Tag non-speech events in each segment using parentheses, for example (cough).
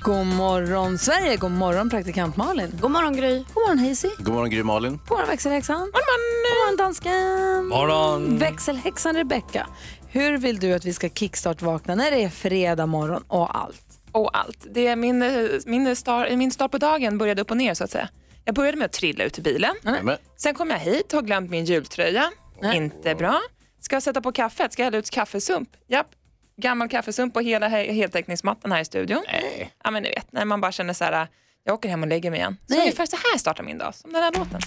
God morgon Sverige, god morgon praktikant Malin. God morgon Gry. God morgon Hazy. God morgon Gry Malin. God morgon växelhäxan. God morgon, god morgon dansken. Morgon. Växelhäxan Rebecca. Hur vill du att vi ska kickstart-vakna när det är fredag morgon och allt? och allt. Det är min, eh, min, start, min start på dagen började upp och ner så att säga. Jag började med att trilla ut ur bilen. Men, Sen kom jag hit och har glömt min jultröja. Inte bra. Ska jag sätta på kaffet? Ska jag hälla ut kaffesump? Japp. Gammal kaffesump på hela he- heltäckningsmattan här i studion. nej. Ja men ni vet, när man bara känner så här, jag åker hem och lägger mig igen. Så Nej. ungefär så här startar min dag, som den här låten.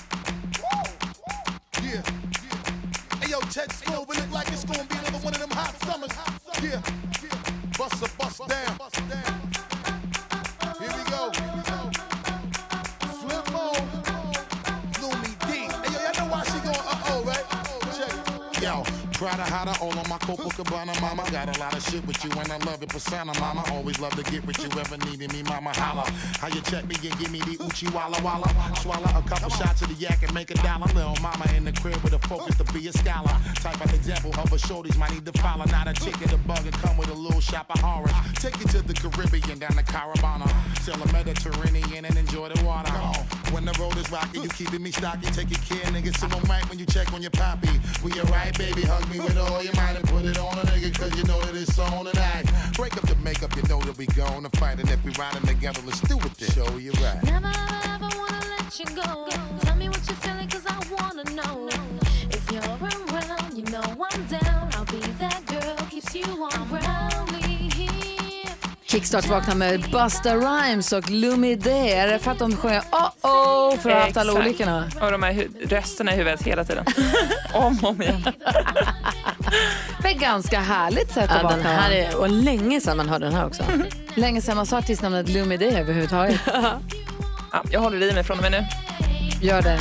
Hey Yo, Prada hotter, all on my Copacabana, mama. Got a lot of shit with you, and I love it, persona, mama. Always love to get with you, ever needed me, mama. Holla. How you check me and give me the Uchi Walla Walla. Swallow a couple shots of the yak and make a dollar. Little mama in the crib with a focus to be a scholar. Type of example of a shorties might need to follow. Not a chick in the bug and come with a little shop of orange. Take you to the Caribbean, down the Carabana. Sail the Mediterranean and enjoy the water. When the road is rocky, you keeping me stocky. Take your care, nigga. So I'm right when you check on your poppy. We alright, baby. Hug me with all your might and put it on a nigga. Cause you know that it's on tonight. Break up the makeup, you know that we gonna fight. And if we riding together, let's do it. Then. Show you right. Never ever wanna let you go. Tell me what you're feeling, Kickstart-vakna med Busta Rhymes och Lumi D. Är det för att de sjunger oh-oh för att ha haft alla olyckorna? Och de här rösterna i huvudet hela tiden. (laughs) om och om igen. Men ganska härligt sätt att Ja, den här är, och länge sedan man hörde den här också. (laughs) Länge sedan man sa artistnamnet Lumi D överhuvudtaget. Ja, jag håller i mig från och med nu. Gör det.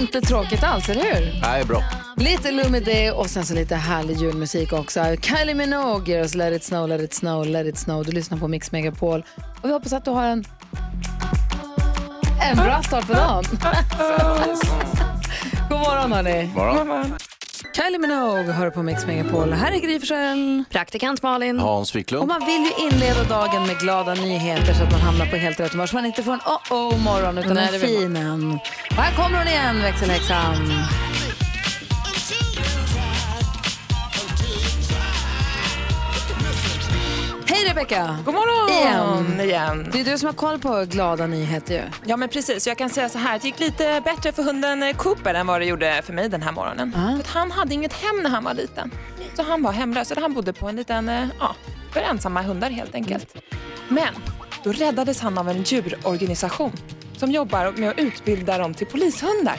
Inte tråkigt alls, eller hur? Nej, bra. Lite Lumi D och sen så lite härlig julmusik också. Kylie Minogue ger oss Let it snow, let it snow, let it snow. Du lyssnar på Mix Megapol. Och vi hoppas att du har en, en bra start på dagen. (laughs) God morgon hörni. Morgon. Kylie Minogue hör på Mix Megapol. Här är Gry Forssell. Praktikant Malin. Hans Och Wiklund. man vill ju inleda dagen med glada nyheter så att man hamnar på helt rätt humör. Så man inte får en oh-oh morgon utan Nej, en fin en. Och här kommer hon igen, växelhäxan. Hej Rebecka! God morgon Igen. igen. Det är du som har koll på glada nyheter ju. Ja men precis, jag kan säga så här, det gick lite bättre för hunden eh, Cooper än vad det gjorde för mig den här morgonen. För att han hade inget hem när han var liten. Så han var hemlös, eller han bodde på en liten, eh, ja, för ensamma hundar helt enkelt. Men då räddades han av en djurorganisation som jobbar med att utbilda dem till polishundar.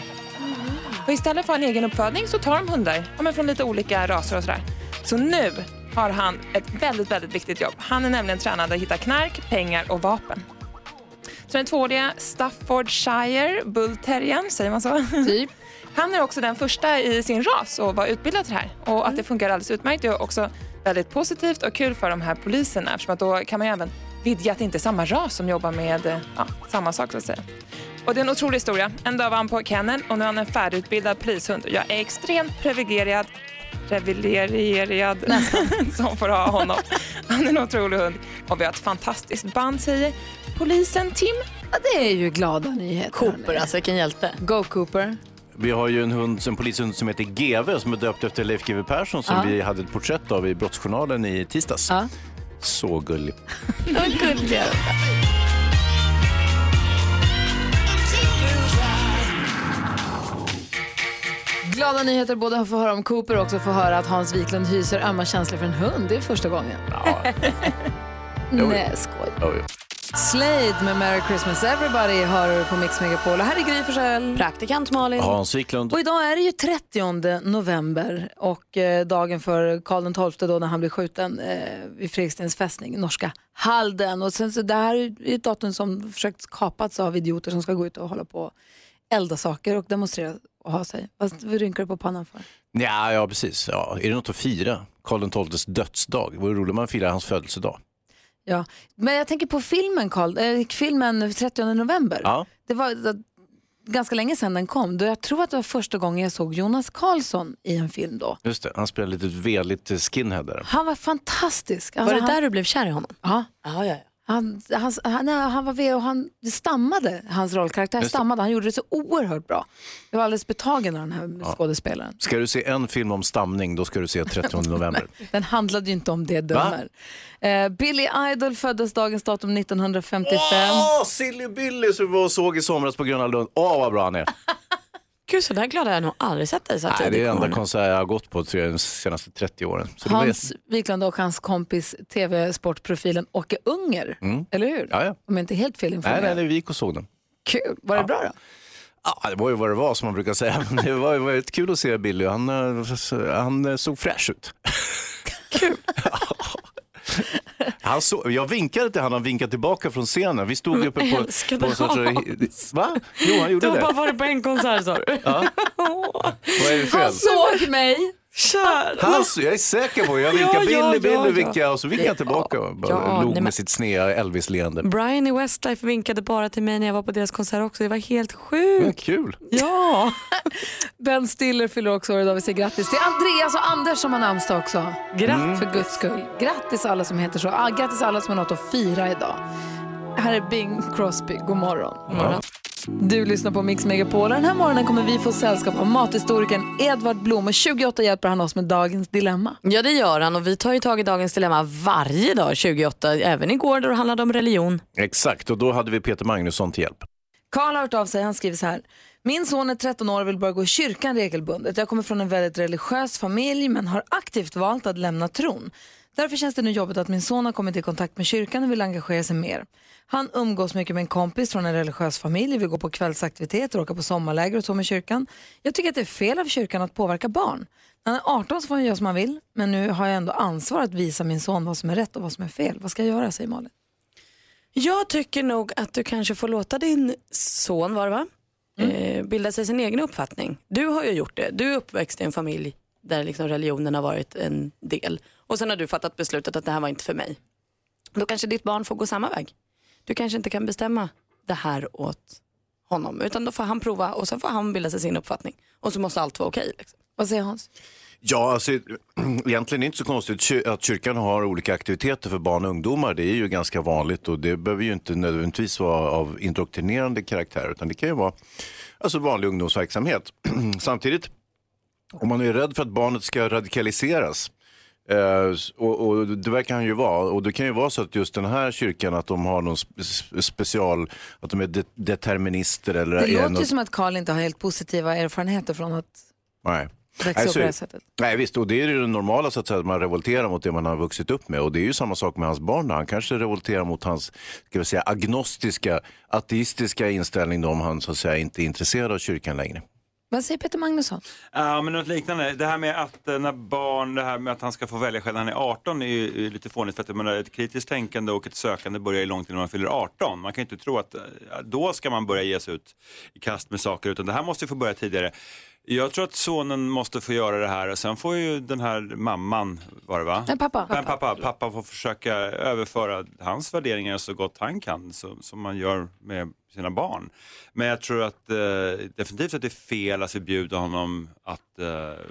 Och istället för en egen uppfödning så tar de hundar ja, men från lite olika raser och sådär. Så nu har han ett väldigt, väldigt viktigt jobb. Han är nämligen tränad att hitta knark, pengar och vapen. Så den tvååriga Staffordshire bullterriern, säger man så? Typ. (laughs) Han är också den första i sin ras och var utbildad till det här. Och att det funkar alldeles utmärkt är också väldigt positivt och kul för de här poliserna eftersom att då kan man ju även vidga att det inte är samma ras som jobbar med ja, samma sak så att säga. Och det är en otrolig historia. En dag var han på kennel och nu är han en färdigutbildad polishund. Jag är extremt privilegierad privilegierad (laughs) som får ha honom. Han är en otrolig hund och vi har ett fantastiskt band säger polisen Tim. Ja, det är ju glada nyheter. Cooper, alltså vilken hjälte. Go Cooper. Vi har ju en hund, en polishund som heter GV som är döpt efter Leif GW Persson som Ja. vi hade ett porträtt av i Brottsjournalen i tisdags. Ja. Så gullig. (laughs) Vad gulliga. Glada nyheter både att få höra om Cooper och också få höra att Hans Wiklund hyser ömma känslor för en hund. Det är första gången. Ja. (laughs) Nej, skoj. Oj. Slade med Merry Christmas Everybody hör du på Mix Megapol. Och här är Gry Forssell. Praktikant Malin. Hans Wiklund. Och idag är det ju 30 november och eh, dagen för Karl XII då när han blev skjuten eh, vid Fredrikstens fästning, norska Halden. Och sen så det här är ett datum som försökt kapats av idioter som ska gå ut och hålla på elda saker och demonstrera och ha sig. Vad rynkar du på pannan för? Ja, ja, precis. Ja. Är det något att fira? Karl XIIs dödsdag. Det vore roligt om man firar hans födelsedag. Ja, men jag tänker på filmen, Carl, eh, filmen 30 november. Ja. Det var eh, ganska länge sedan den kom. Då jag tror att det var första gången jag såg Jonas Karlsson i en film då. Just det, han spelar lite veligt skinhead där. Han var fantastisk. Var Alltså, det han, där du blev kär i honom? Ja. Ja, ja, ja. Han, han, han, han var ved och han stammade, hans rollkaraktär stammade. Han gjorde det så oerhört bra. Jag var alldeles betagen av den här skådespelaren. Ska du se en film om stamning, då ska du se 30 november. (laughs) Den handlade ju inte om det dömer. Eh, Billy Idol föddes dagens datum 1955. Åh, Silly Billy som vi var och såg i somras på Gröna Lund. Åh, vad bra han är. (laughs) Gud, så där glad har jag nog aldrig sett dig så Nej, det är tidigt enda konsert jag har gått på tror jag, de senaste 30 åren. Så det var Hans jätte- Wiklund och hans kompis tv-sportprofilen Åke Unger. Eller hur? Mm. Ja, ja. Om jag inte helt fel informerad. nej, nej, vi gick och såg den. Kul. Var det bra då? Ja, det var ju vad det var som man brukar säga. (laughs) Men det var ju väldigt kul att se Billy. Han, eh, han eh, såg fräsch ut. Kul. (laughs) (laughs) Han så, jag vinkade till honom, han vinkade tillbaka från scenen. Vi stod uppe på, älskade på en sorts... Va? Jo, han gjorde Du har bara det. varit på en konsert sa du? Ja. (laughs) Vad är det fel? Han såg mig. Kär. Han, jag är säker på det. Jag vinkade Ja, ja, Billy, Billy, ja, ja. vinkade och så vinkade jag tillbaka och bara Ja, log nej, men- med sitt sneda Elvis-leende. Brian i Westlife vinkade bara till mig när jag var på deras konsert också. Det var helt sjukt. kul. Ja. (laughs) Ben Stiller fyller också år idag. Vi säger grattis till Andreas och Anders som har namnsdag också. Grattis. För guds skull. Grattis alla som heter så. Ah, grattis alla som har något att fira idag. Här är Bing Crosby. God morgon. Ja. Du lyssnar på Mix Megapol. Den här morgonen kommer vi få sällskap av mathistorikern Edvard Blom. Och 28 hjälper han oss med dagens dilemma. ja, det gör han och vi tar ju tag i dagens dilemma varje dag 28, även igår då det handlade om religion. Exakt, och då hade vi Peter Magnusson till hjälp. Karl har hört av sig. Han skriver så här. Min son är 13 år och vill börja gå i kyrkan regelbundet. Jag kommer från en väldigt religiös familj men har aktivt valt att lämna tron. Därför känns det nu jobbigt att min son har kommit i kontakt med kyrkan och vill engagera sig mer. Han umgås mycket med en kompis från en religiös familj, vill gå på kvällsaktiviteter, åka på sommarläger och så med kyrkan. Jag tycker att det är fel av kyrkan att påverka barn. När han är 18 så får han göra som han vill, men nu har jag ändå ansvar att visa min son vad som är rätt och vad som är fel. Vad ska jag göra, säger Malin. Jag tycker nog att du kanske får låta din son, var det va? Eh, bilda sig sin egen uppfattning. Du har ju gjort det. Du är uppväxt i en familj där liksom religionen har varit en del. Och sen har du fattat beslutet att det här var inte för mig. Då kanske ditt barn får gå samma väg. Du kanske inte kan bestämma det här åt honom. Utan då får han prova och sen får han bilda sig sin uppfattning. Och så måste allt vara okej. liksom. Vad säger Hans? Ja, alltså, (clears throat) egentligen är det inte så konstigt att kyrkan har olika aktiviteter för barn och ungdomar. Det är ju ganska vanligt och det behöver ju inte nödvändigtvis vara av indoktrinerande karaktär utan det kan ju vara alltså, vanlig ungdomsverksamhet. (clears throat) Samtidigt, om man är rädd för att barnet ska radikaliseras Eh, och, och det verkar han ju vara. Och det kan ju vara så att just den här kyrkan, att de har någon spe- special, att de är de- determinister eller... Det låter något- ju som att Karl inte har helt positiva erfarenheter från att Nej. växa Nej, upp på det sättet. Nej visst, och det är ju det normala så att, säga, att man revolterar mot det man har vuxit upp med. Och det är ju samma sak med hans barn. Han kanske revolterar mot hans ska vi säga, agnostiska, ateistiska inställning då, om han så att säga, inte är intresserad av kyrkan längre. Vad säger Peter Magnusson? Ja, men något liknande. Det här med att eh, när barn, det här med att han ska få välja själv när han är 18 är ju är lite fånigt för att menar, ett kritiskt tänkande och ett sökande börjar ju långt innan man fyller 18. Man kan ju inte tro att eh, då ska man börja ge sig ut i kast med saker utan det här måste ju få börja tidigare. Jag tror att sonen måste få göra det här och sen får ju den här mamman, var det va? Nej, pappa. Men pappa, pappa får försöka överföra hans värderingar så gott han kan, så, som man gör med sina barn. Men jag tror att eh, definitivt att det är fel att förbjuda honom att eh,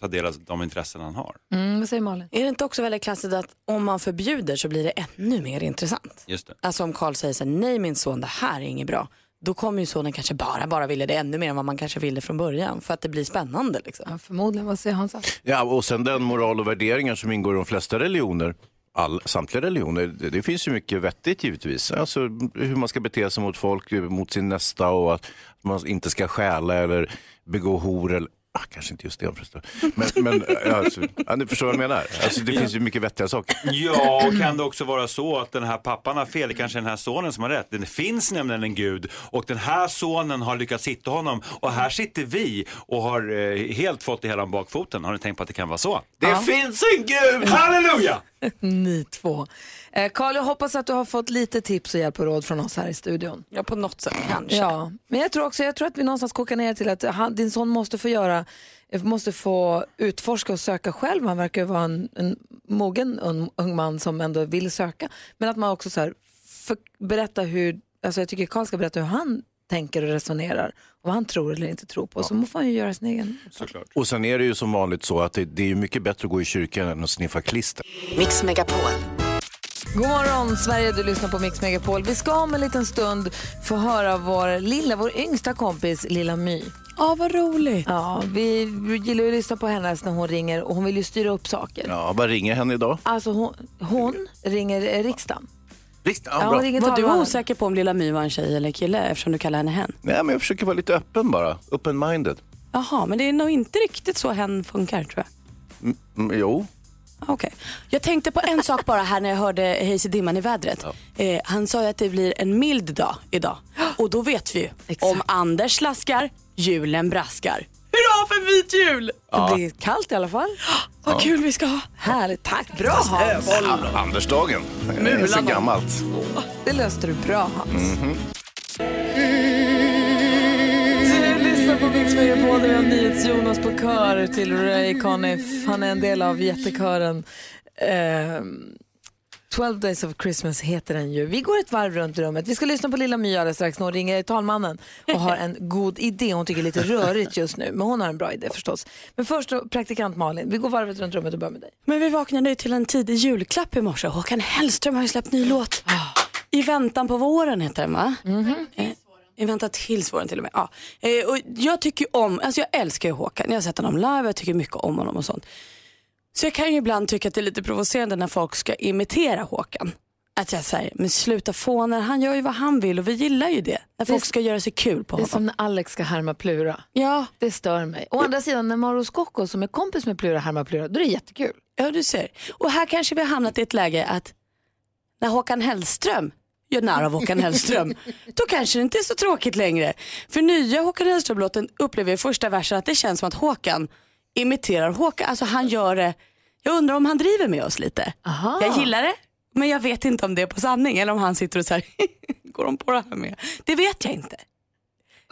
ta del av de intressen han har. Mm, vad säger Malin? Är det inte också väldigt klassiskt att om man förbjuder så blir det ännu mer intressant? Just det. Alltså om Karl säger så här, nej min son det här är inget bra. Då kommer ju sonen kanske bara, bara vilja det ännu mer än vad man kanske ville från början. För att det blir spännande liksom. Ja, förmodligen. Vad säger Hansa? Ja, och sen den moral och värderingar som ingår i de flesta religioner. All, samtliga religioner, det, det finns ju mycket vettigt givetvis. Alltså hur man ska bete sig mot folk, mot sin nästa och att man inte ska stjäla eller begå hor. Eller, Ah, kanske inte just det förresten. Men, men ja, alltså, ja, ni förstår vad jag menar. Alltså, det finns ju mycket vettiga saker. Ja, och kan det också vara så att den här pappan har fel, kanske den här sonen som har rätt. Det finns nämligen en gud och den här sonen har lyckats hitta honom och här sitter vi och har eh, helt fått det hela om bakfoten. Har ni tänkt på att det kan vara så? Det finns en gud! Halleluja! Ni två. Eh, Carl, jag hoppas att du har fått lite tips och hjälp och råd från oss här i studion. Ja, på något sätt kanske. Ja, men jag tror också jag tror att vi någonstans kokar ner till att han, din son måste få göra, måste få utforska och söka själv. Han verkar vara en, en mogen ung, ung man som ändå vill söka. Men att man också så här, för, berätta hur, alltså jag tycker Carl ska berätta hur han tänker och resonerar och vad han tror eller inte tror på. Så får han ju göra sin egen. Såklart. Och sen är det ju som vanligt så att det, det är mycket bättre att gå i kyrkan än att sniffa klister. Mix Megapol. God morgon Sverige, du lyssnar på Mix Megapol. Vi ska om en liten stund få höra vår lilla, vår yngsta kompis Lilla My. Ja, vad roligt. Ja, vi gillar att lyssna på henne när hon ringer och hon vill ju styra upp saker. Ja, vad ringer henne idag? Alltså hon, hon ringer riksdagen. Riksdagen? Ja, Ja, bra. Var du osäker på om lilla My var en tjej eller kille eftersom du kallar henne hen? Nej, men jag försöker vara lite öppen bara. Open-minded. Jaha, men det är nog inte riktigt så hen funkar tror jag. Mm, jo. Okej. Jag tänkte på en sak bara här när jag hörde Hayes i dimman i vädret. Eh, han sa ju att det blir en mild dag idag. Och då vet vi ju, om Anders slaskar, julen braskar. Hurra för vit jul! Det blir kallt i alla fall. Vad kul vi ska ha. Härligt, tack. Bra Hans. An- Andersdagen. Det är så gammalt. Det löste du bra Hans. Mhm. Du lyssnar på Mix Megapol där vi har NyhetsJonas på kör till Ray Conniff. Han är en del av jättekören. Ehm, 12 Days of Christmas heter den ju. Vi går ett varv runt rummet. Vi ska lyssna på Lilla My alldeles strax. Hon ringer talmannen och har en god idé. Hon tycker det är lite rörigt just nu, men hon har en bra idé förstås. Men först då, praktikant Malin, vi går varvet runt rummet och börjar med dig. Men vi vaknade ju till en tidig julklapp i morse. Håkan Hellström har ju släppt ny låt. I väntan på våren heter den va? Eh, I väntan tills våren till och med. Ja. Eh, och jag tycker om, alltså jag älskar ju Håkan. Jag har sett honom live, jag tycker mycket om honom och sånt. Så jag kan ju ibland tycka att det är lite provocerande när folk ska imitera Håkan. Att jag säger, men sluta fåna, han gör ju vad han vill och vi gillar ju det. När folk ska göra sig kul på Det är honom. som när Alex ska härma Plura. Ja. Det stör mig. Å andra sidan, när Mauro Scocco som är kompis med Plura härmar Plura, då är det jättekul. Ja, du ser. Och här kanske vi har hamnat i ett läge att när Håkan Hellström gör narr av Håkan Hellström, (laughs) då kanske det inte är så tråkigt längre. För nya Håkan Hellström-låten upplever jag i första versen att det känns som att Håkan imiterar Håkan, alltså han gör det, jag undrar om han driver med oss lite. Aha. Jag gillar det, men jag vet inte om det är på sanning eller om han sitter och så här, (laughs) går de på det här med? Det vet jag inte.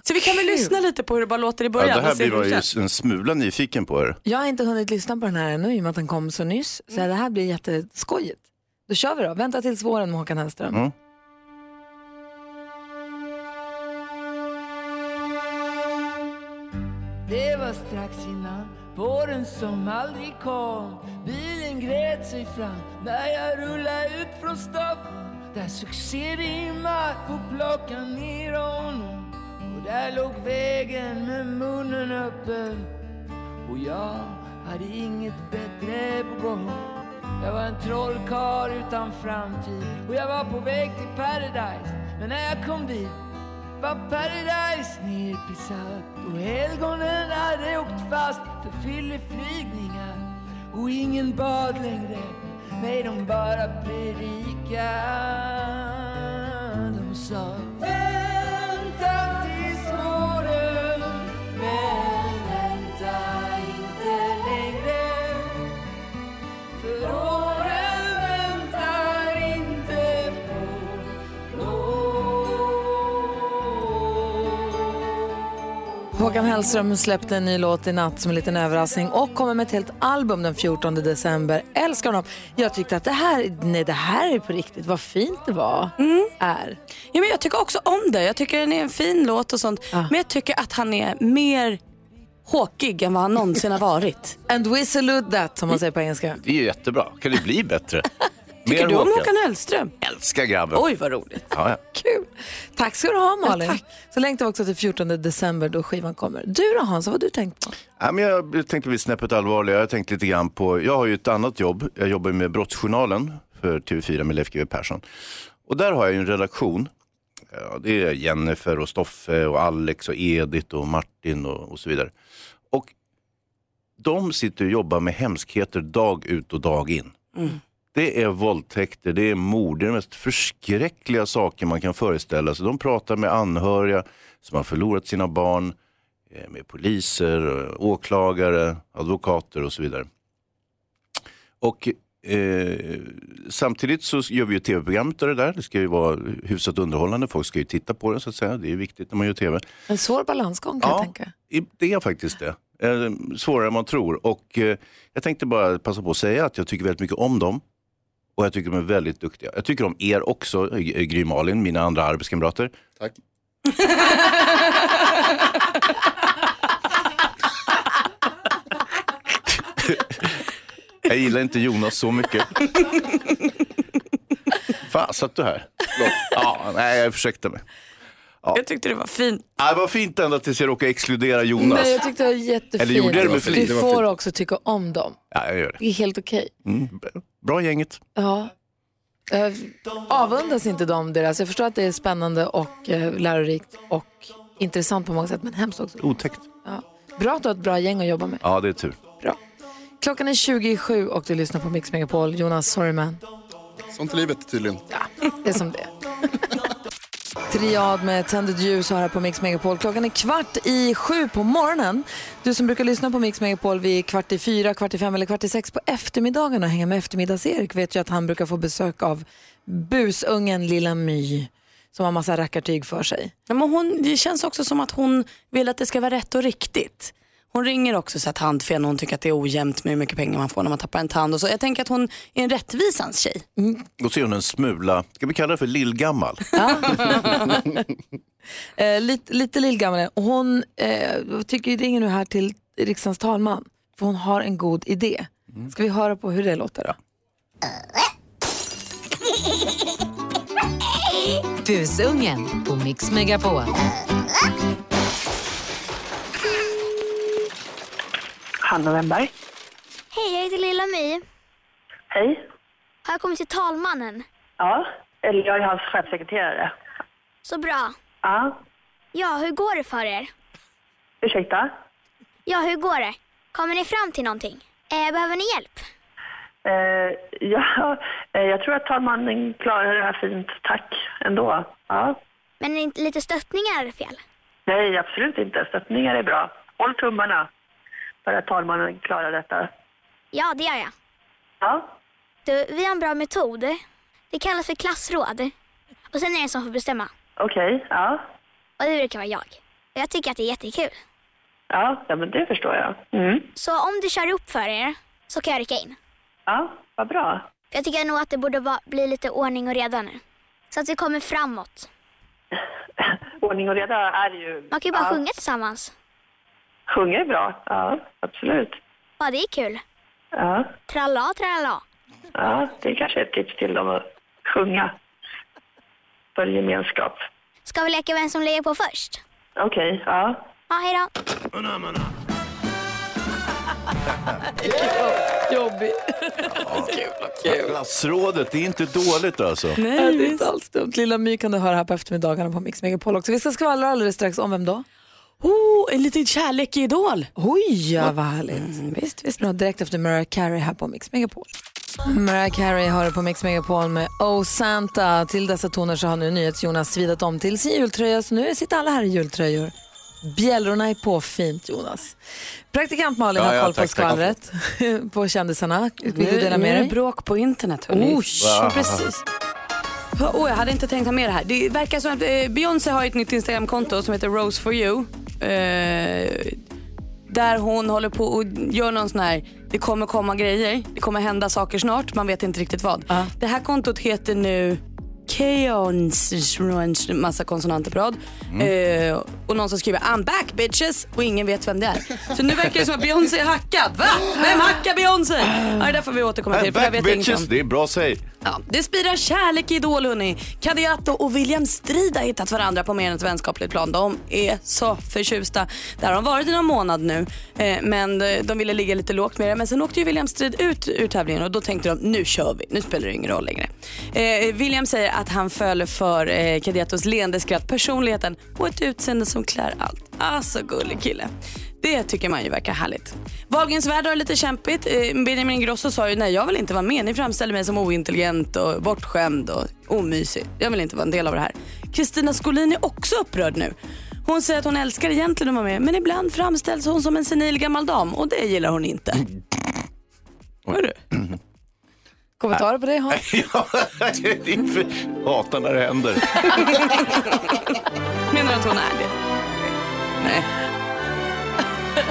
Så vi kan väl Kul. lyssna lite på hur det bara låter i Ja, början. det här blir det ju en smula nyfiken på. Er. Jag har inte hunnit lyssna på den här ännu i och med att den kom så nyss. Så det här blir jätteskojigt. Då kör vi då. Vänta tills våren med Håkan Hellström. Mm. Det var strax innan våren som aldrig kom. Bilen grät sig fram när jag rullade ut från Stockholm. Där succé rimmar på plocka ner honom. Och där låg vägen med munnen öppen. Och jag hade inget bättre på gång. Jag var en trollkarl utan framtid. Och jag var på väg till paradise. Men när jag kom dit var paradise nerpissat och helgonen hade åkt fast för fylleflygningar och ingen bad längre, nej de bara predikade. De sa Håkan Hellström släppte en ny låt i natt som en liten överraskning och kommer med ett helt album den 14 december. Älskar honom. Jag tyckte att det här, nej det här är på riktigt, vad fint det var. Är. Ja, men jag tycker också om det. Jag tycker den är en fin låt och sånt. Men jag tycker att han är mer håkig än vad han någonsin har varit. (laughs) And we salute that som man säger på engelska. Det är ju jättebra. Kan det bli bättre? (laughs) Tycker du om Håkan. Hellström? Älskar grabben. Oj vad roligt. Ja, ja. Kul. Tack ska du ha Malin. Ja, tack. Så längtar vi också till 14 december då skivan kommer. Du då Hans, vad har du tänkt på? Ja, men jag tänkte bli snäppet allvarligare. Jag tänkte lite grann på, jag har ju ett annat jobb. Jag jobbar med Brottsjournalen för TV4 med Leif GW Persson. Och där har jag ju en redaktion. Ja, det är Jennifer och Stoffe och Alex och Edith och Martin och, och så vidare. Och de sitter och jobbar med hemskheter dag ut och dag in. Det är våldtäkter, det är mord, det är de mest förskräckliga saker man kan föreställa sig. De pratar med anhöriga som har förlorat sina barn, eh, med poliser, eh, åklagare, advokater och så vidare. Och eh, samtidigt så gör vi ju tv-programmet av det där. Det ska ju vara hyfsat underhållande, folk ska ju titta på det så att säga. Det är viktigt när man gör tv. En svår balansgång kan jag tänka. det är faktiskt det. Eh, svårare än man tror. Och eh, jag tänkte bara passa på att säga att jag tycker väldigt mycket om dem. Och jag tycker de är väldigt duktiga. Jag tycker om er också, Gry Malin, mina andra arbetskamrater. Tack. (laughs) Jag gillar inte Jonas så mycket. Fan, satt du här? Ja, nej, jag försökte mig. Jag tyckte det var fint. Ja, det var fint ända tills jag råkade exkludera Jonas. Nej, jag tyckte det var jättefint. Eller gjorde det med Du flit? Var får också tycka om dem. Ja, jag gör det. Det är helt okej. Mm, bra gänget. Ja. Jag avundas inte dem deras. Jag förstår att det är spännande och eh, lärorikt och intressant på många sätt, men hemskt också. Otäckt. Ja. Bra att du har ett bra gäng att jobba med. Ja, det är tur. Klockan är 27 och du lyssnar på Mix Megapol. Jonas, sorry man. Sånt är livet tydligen. Det är som det. (laughs) Triad med tändet ljus har här på Mix Megapol. Klockan är kvart i sju på morgonen. Du som brukar lyssna på Mix Megapol vid kvart i fyra, kvart i fem eller kvart i sex på eftermiddagen och hänga med eftermiddags-Erik vet ju att han brukar få besök av busungen Lilla My som har massa rackartyg för sig. Ja, men hon, det känns också som att hon vill att det ska vara rätt och riktigt. Hon ringer också så att handfel när hon tycker att det är ojämnt med hur mycket pengar man får när man tappar en tand. Och så. Jag tänker att hon är en rättvisans tjej. Och så är hon en smula, ska vi kalla det för lillgammal? (laughs) Eh, lite, lite lillgammal och hon eh, tycker ringer nu här till riksdagens talman för hon har en god idé. Ska vi höra på hur det låter då? Busungen på Mix Megapol. Hanna Wennberg. Hej, jag heter Lilla My. Hej. Har jag kommit till talmannen? Ja, eller jag är hans chefsekreterare. Så bra. Ja, Ja, hur går det för er? ursäkta? Ja, hur går det? Kommer ni fram till någonting? Eh, behöver ni hjälp? Eh, ja, eh, jag tror att talmannen klarar det här fint, tack, ändå. Ja. Men är inte lite stöttningar fel? Nej, absolut inte. Stöttningar är bra. Håll tummarna för att talmannen klarar detta. Ja, det gör jag. Ja. Du, vi har en bra metod. Det kallas för klassråd. Och sen är det en som får bestämma. Okej, ja. Och det brukar vara jag. Jag tycker att det är jättekul. Ja, ja men det förstår jag. Mm. Så om det kör upp för er så kan jag rycka in. Ja, vad bra. Jag tycker nog att det borde bli lite ordning och reda nu. Så att vi kommer framåt. (laughs) Ordning och reda är ju... Man kan ju bara ja. sjunga tillsammans. Sjunga är bra, ja, absolut. Ja, det är kul. Ja, Tralla, tralla. ja, det är kanske ett tips till dem att sjunga för gemenskap. Ska vi leka vem som lägger på först? Okej, ja. Ja, hej då. Jobbigt. Klassrådet, det är inte dåligt alltså. Nej, det är inte alls dumt. Lilla My kan du höra här på eftermiddagarna på Mix Megapol också. Vi ska skvallra alldeles strax om vem då? Oh, en liten kärlek i Idol. Oj, ja, vad härligt. visst, visst. Bra, direkt efter Mariah Carey här på Mix Megapol. Mariah Carey har på Mix Megapol med Oh Santa. Till dessa toner så har nu NyhetsJonas svidat om till sin jultröja, så nu sitter alla här i jultröjor. Bjällrorna är på fint, Jonas. Praktikant Malin Ja, har ja, koll på tack, tack. skvallret (laughs) på kändisarna. Vill du Nu, dela nu med är det dig? bråk på internet. hörni. Oj, precis. Oh, jag hade inte tänkt ha med det här. Det verkar som att eh, Beyoncé har ett nytt Instagramkonto som heter Rose for you. Eh, där hon håller på och gör någon sån här, det kommer komma grejer, det kommer hända saker snart, man vet inte riktigt vad. Det här kontot heter nu Keons, massa konsonanter på rad. Eh, och någon som skriver I'm back bitches och ingen vet vem det är. Så nu verkar det som att Beyoncé är hackad. Va? Vem hackar Beyoncé? Ja, det får vi återkomma till. Hey, För jag back vet bitches, om. det är bra säg. Ja, det spirar kärlek i Idol hörni. Kadiato och William Strid har hittat varandra på mer än ett vänskapligt plan. De är så förtjusta. Där har de varit i någon månad nu. Eh, men eh, de ville ligga lite lågt med det. Men sen åkte ju William Strid ut ur tävlingen och då tänkte de nu kör vi. Nu spelar det ingen roll längre. Eh, William säger att han föll för eh, Kadiatos leende skratt, personligheten och ett utseende som klär allt. Ah, så gullig kille. Det tycker man ju verkar härligt. Wahlgrens värld har lite kämpigt. Eh, Benjamin Ingrosso sa ju nej jag vill inte vara med. Ni framställer mig som ointelligent och bortskämd och omysig. Jag vill inte vara en del av det här. Kristina Skolin är också upprörd nu. Hon säger att hon älskar egentligen att vara med men ibland framställs hon som en senil gammal dam och det gillar hon inte. Hörru. (clears throat) Kommentarer på det Hans? (laughs) ja, det är för hatar när det händer. (laughs) Menar du att hon är det? Nej. (laughs)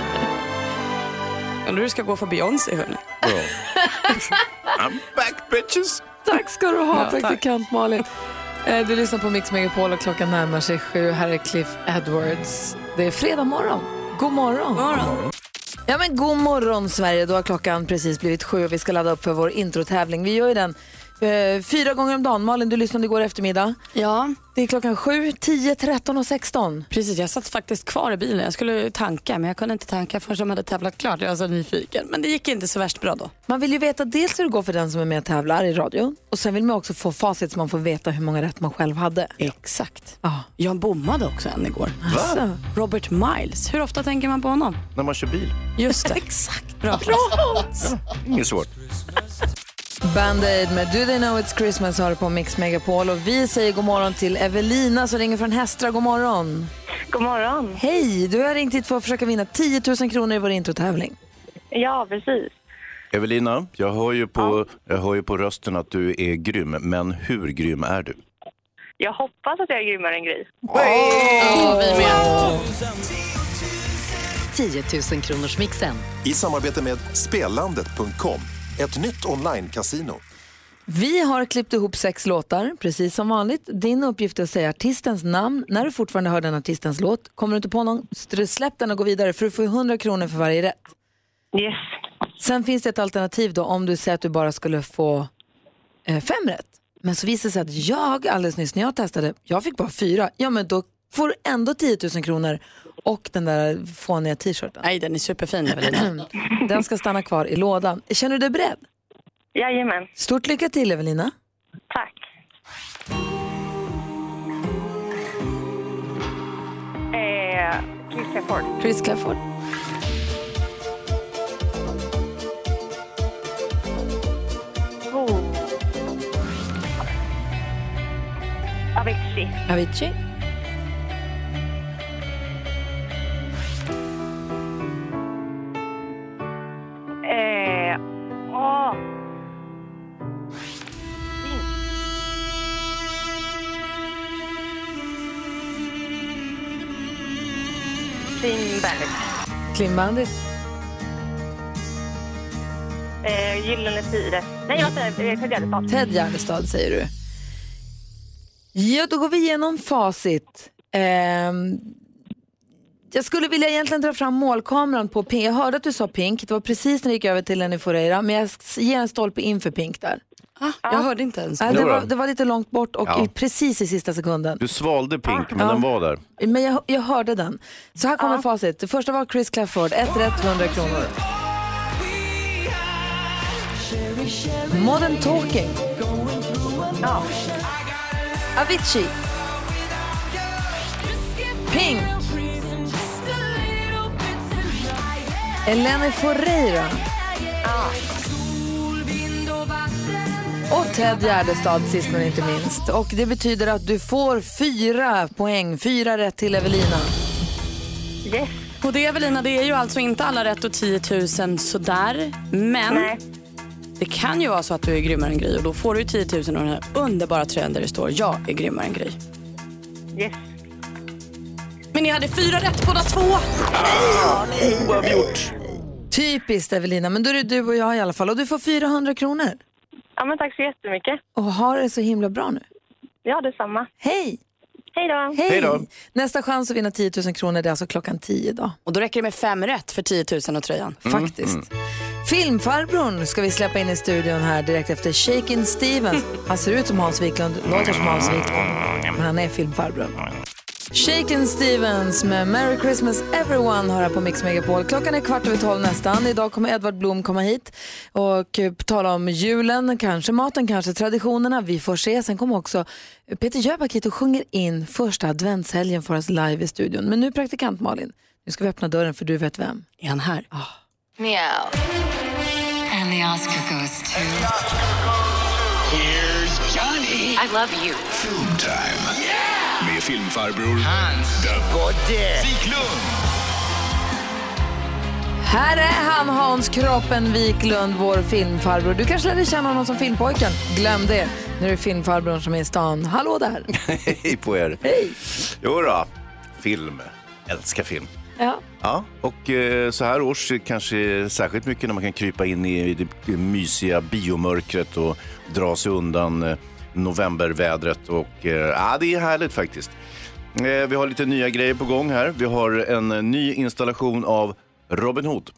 Undrar hur det ska gå för Beyoncé hörni. I'm back bitches. Tack ska du ha Ja, tack. praktikant Malin. Eh, Du lyssnar på Mix Megapol och klockan närmar sig sju. Här är Cliff Edwards. Det är fredag morgon. God morgon. morgon. Ja, men god morgon Sverige. Då har klockan precis blivit sju och vi ska ladda upp för vår introtävling. Vi gör ju den fyra gånger om dagen. Malin, du lyssnade igår eftermiddag. Ja. Det är klockan sju, tio, tretton och sexton. Precis, jag satt faktiskt kvar i bilen. Jag skulle tanka men jag kunde inte tanka förrän de hade tävlat klart. Jag var så nyfiken. Men det gick inte så värst bra då. Man vill ju veta dels hur det går för den som är med och tävlar i radio och sen vill man också få facit så man får veta hur många rätt man själv hade. Exakt. Ja. Jag bommade också en igår. Alltså. Robert Miles. Hur ofta tänker man på honom? När man kör bil. Just det. (laughs) Exakt. Bra. Inget svårt. Band-Aid med Do They Know It's Christmas har på Mix Megapol och vi säger god morgon till Evelina som ringer från Hästra. God morgon. God morgon. Hej, du har ringt hit för att försöka vinna 10 000 kronor i vår introtävling. Ja, precis. Evelina, jag hör, ju på, jag hör ju på rösten att du är grym, men hur grym är du? Jag hoppas att jag är grymmare än Gry. Ja, vi med. 10 000 kronors mixen. I samarbete med Spelandet.com, ett nytt online-casino. Vi har klippt ihop sex låtar, precis som vanligt. Din uppgift är att säga artistens namn. När du fortfarande hör den artistens låt, kommer du inte på någon, släpp den och gå vidare för du får 100 kronor för varje rätt. Yes. Sen finns det ett alternativ då om du säger att du bara skulle få eh, fem rätt. Men så visar det sig att jag alldeles nyss när jag testade, jag fick bara fyra. Ja men då får du ändå 10 000 kronor och den där fåniga t-shirten. Nej, den är superfin Evelina. (clears throat) den ska stanna kvar i lådan. Känner du dig beredd? Jajamän. Stort lycka till Evelina. Tack. Eh, Chris Clafford. Chris Clafford. Oh. Avicii. Avicii. Clean Bandit. Eh, Gyllene Tider. Nej, vad säger jag? Ted Gärdestad. Ted Gärdestad säger du. Ja, då går vi igenom facit. Ehm, jag skulle vilja egentligen dra fram målkameran på Pink. Jag hörde att du sa Pink. Det var precis när det gick över till Lenny Foreira. Men jag ger en stolpe in för Pink där. Jag hörde inte ens. Nej, det, var, det var lite långt bort och Ja. i, precis i sista sekunden. Du svalde Pink, men den var där. Men jag, jag hörde den. Så här kommer facit. Det första var Chris Clafford. Ett rätt, 100 kronor. Modern Talking. Avicii. Pink. Eleni Foreira. Och Ted Gärdestad sist men inte minst. Och det betyder att du får fyra poäng, fyra rätt till Evelina. Yes. Och det Evelina, det är ju alltså inte alla rätt och 10 000 sådär. Men Nej. det kan ju vara så att du är grymmare än Gry och då får du 10 000 och den här underbara tröjan där det står jag är grymmare än Gry. Yes. Men ni hade fyra rätt båda två. Oavgjort. Typiskt Evelina, men då är det du och jag i alla fall. Och du får 400 kronor. Ja, men tack så jättemycket. Och har det så himla bra nu. Ja, detsamma. Hej! Hej då. Hej! Hej då. Nästa chans att vinna 10 000 kronor det är alltså klockan 10 idag. Och då räcker det med fem rätt för 10 000 och tröjan. Faktiskt. Filmfarbrorn ska vi släppa in i studion här direkt efter Shakin' Stevens. Han ser ut som Hans Wiklund, låter som Hans Wiklund, men han är filmfarbrorn. Shakin' Stevens med Merry Christmas Everyone har här på Mix Megapol. Klockan är kvart över tolv nästan. Idag kommer Edvard Blom komma hit och eh, tala om julen, kanske maten, kanske traditionerna. Vi får se. Sen kommer också Peter Jöback hit och sjunger in första adventshelgen för oss live i studion. Men nu praktikant Malin, Nu ska vi öppna dörren för du vet vem. Är han här? Meow. And the Oscar goes to... Here's Johnny. I love you. Film time. Filmfarbror Hans Godde Wiklund. Här är han, Hans Kroppen Wiklund, vår filmfarbror. Du kanske lärde känna honom som filmpojken. Glöm det. Nu är det filmfarbrorn som är i stan. Hallå där! (laughs) Hej på er. Hej. Jo då, film. Älskar film. Ja. Ja, och eh, så här års kanske särskilt mycket när man kan krypa in i det, det mysiga biomörkret och dra sig undan eh, novembervädret. Och, eh, ja, det är härligt faktiskt. Eh, vi har lite nya grejer på gång här. Vi har en eh, ny installation av Robin Hood.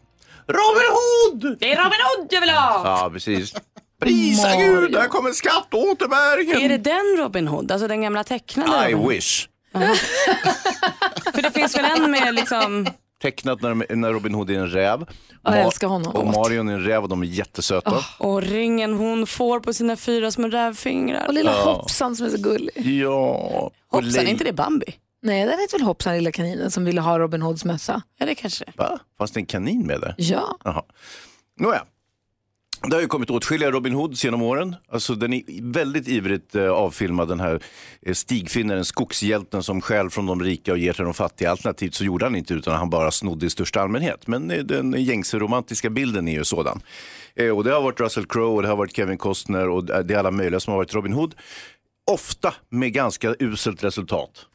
Robin Hood! Det är Robin Hood jag vill ha! Ja, precis. Prisa Mario. Gud, där kommer skatteåterbäringen! Är det den Robin Hood, alltså den gamla tecknade? I Robin Hood? wish. (laughs) För det finns väl en med liksom... Tecknat när, när Robin Hood är en räv. jag älskar honom. Och Marion är en räv och de är jättesöta. Och ringen hon får på sina fyra små rävfingrar. Och lilla Ja. Hoppsan som är så gullig. Ja. Hoppsan, är inte det Bambi? Nej, den heter väl Hoppsan, lilla kaninen som ville ha Robin Hoods mössa. Ja, det kanske Va? Fanns det en kanin med där? Ja. Jaha. Nåja. Det har ju kommit åtskilliga Robin Hoods genom åren. Alltså den är väldigt ivrigt eh, avfilmad den här eh, stigfinnaren, skogshjälten som stjäl från de rika och ger till de fattiga. Alternativt så gjorde han inte utan han bara snodde i största allmänhet. Men eh, den gängse romantiska bilden är ju sådan. Och det har varit Russell Crowe och det har varit Kevin Costner och det är alla möjliga som har varit Robin Hood. Ofta med ganska uselt resultat.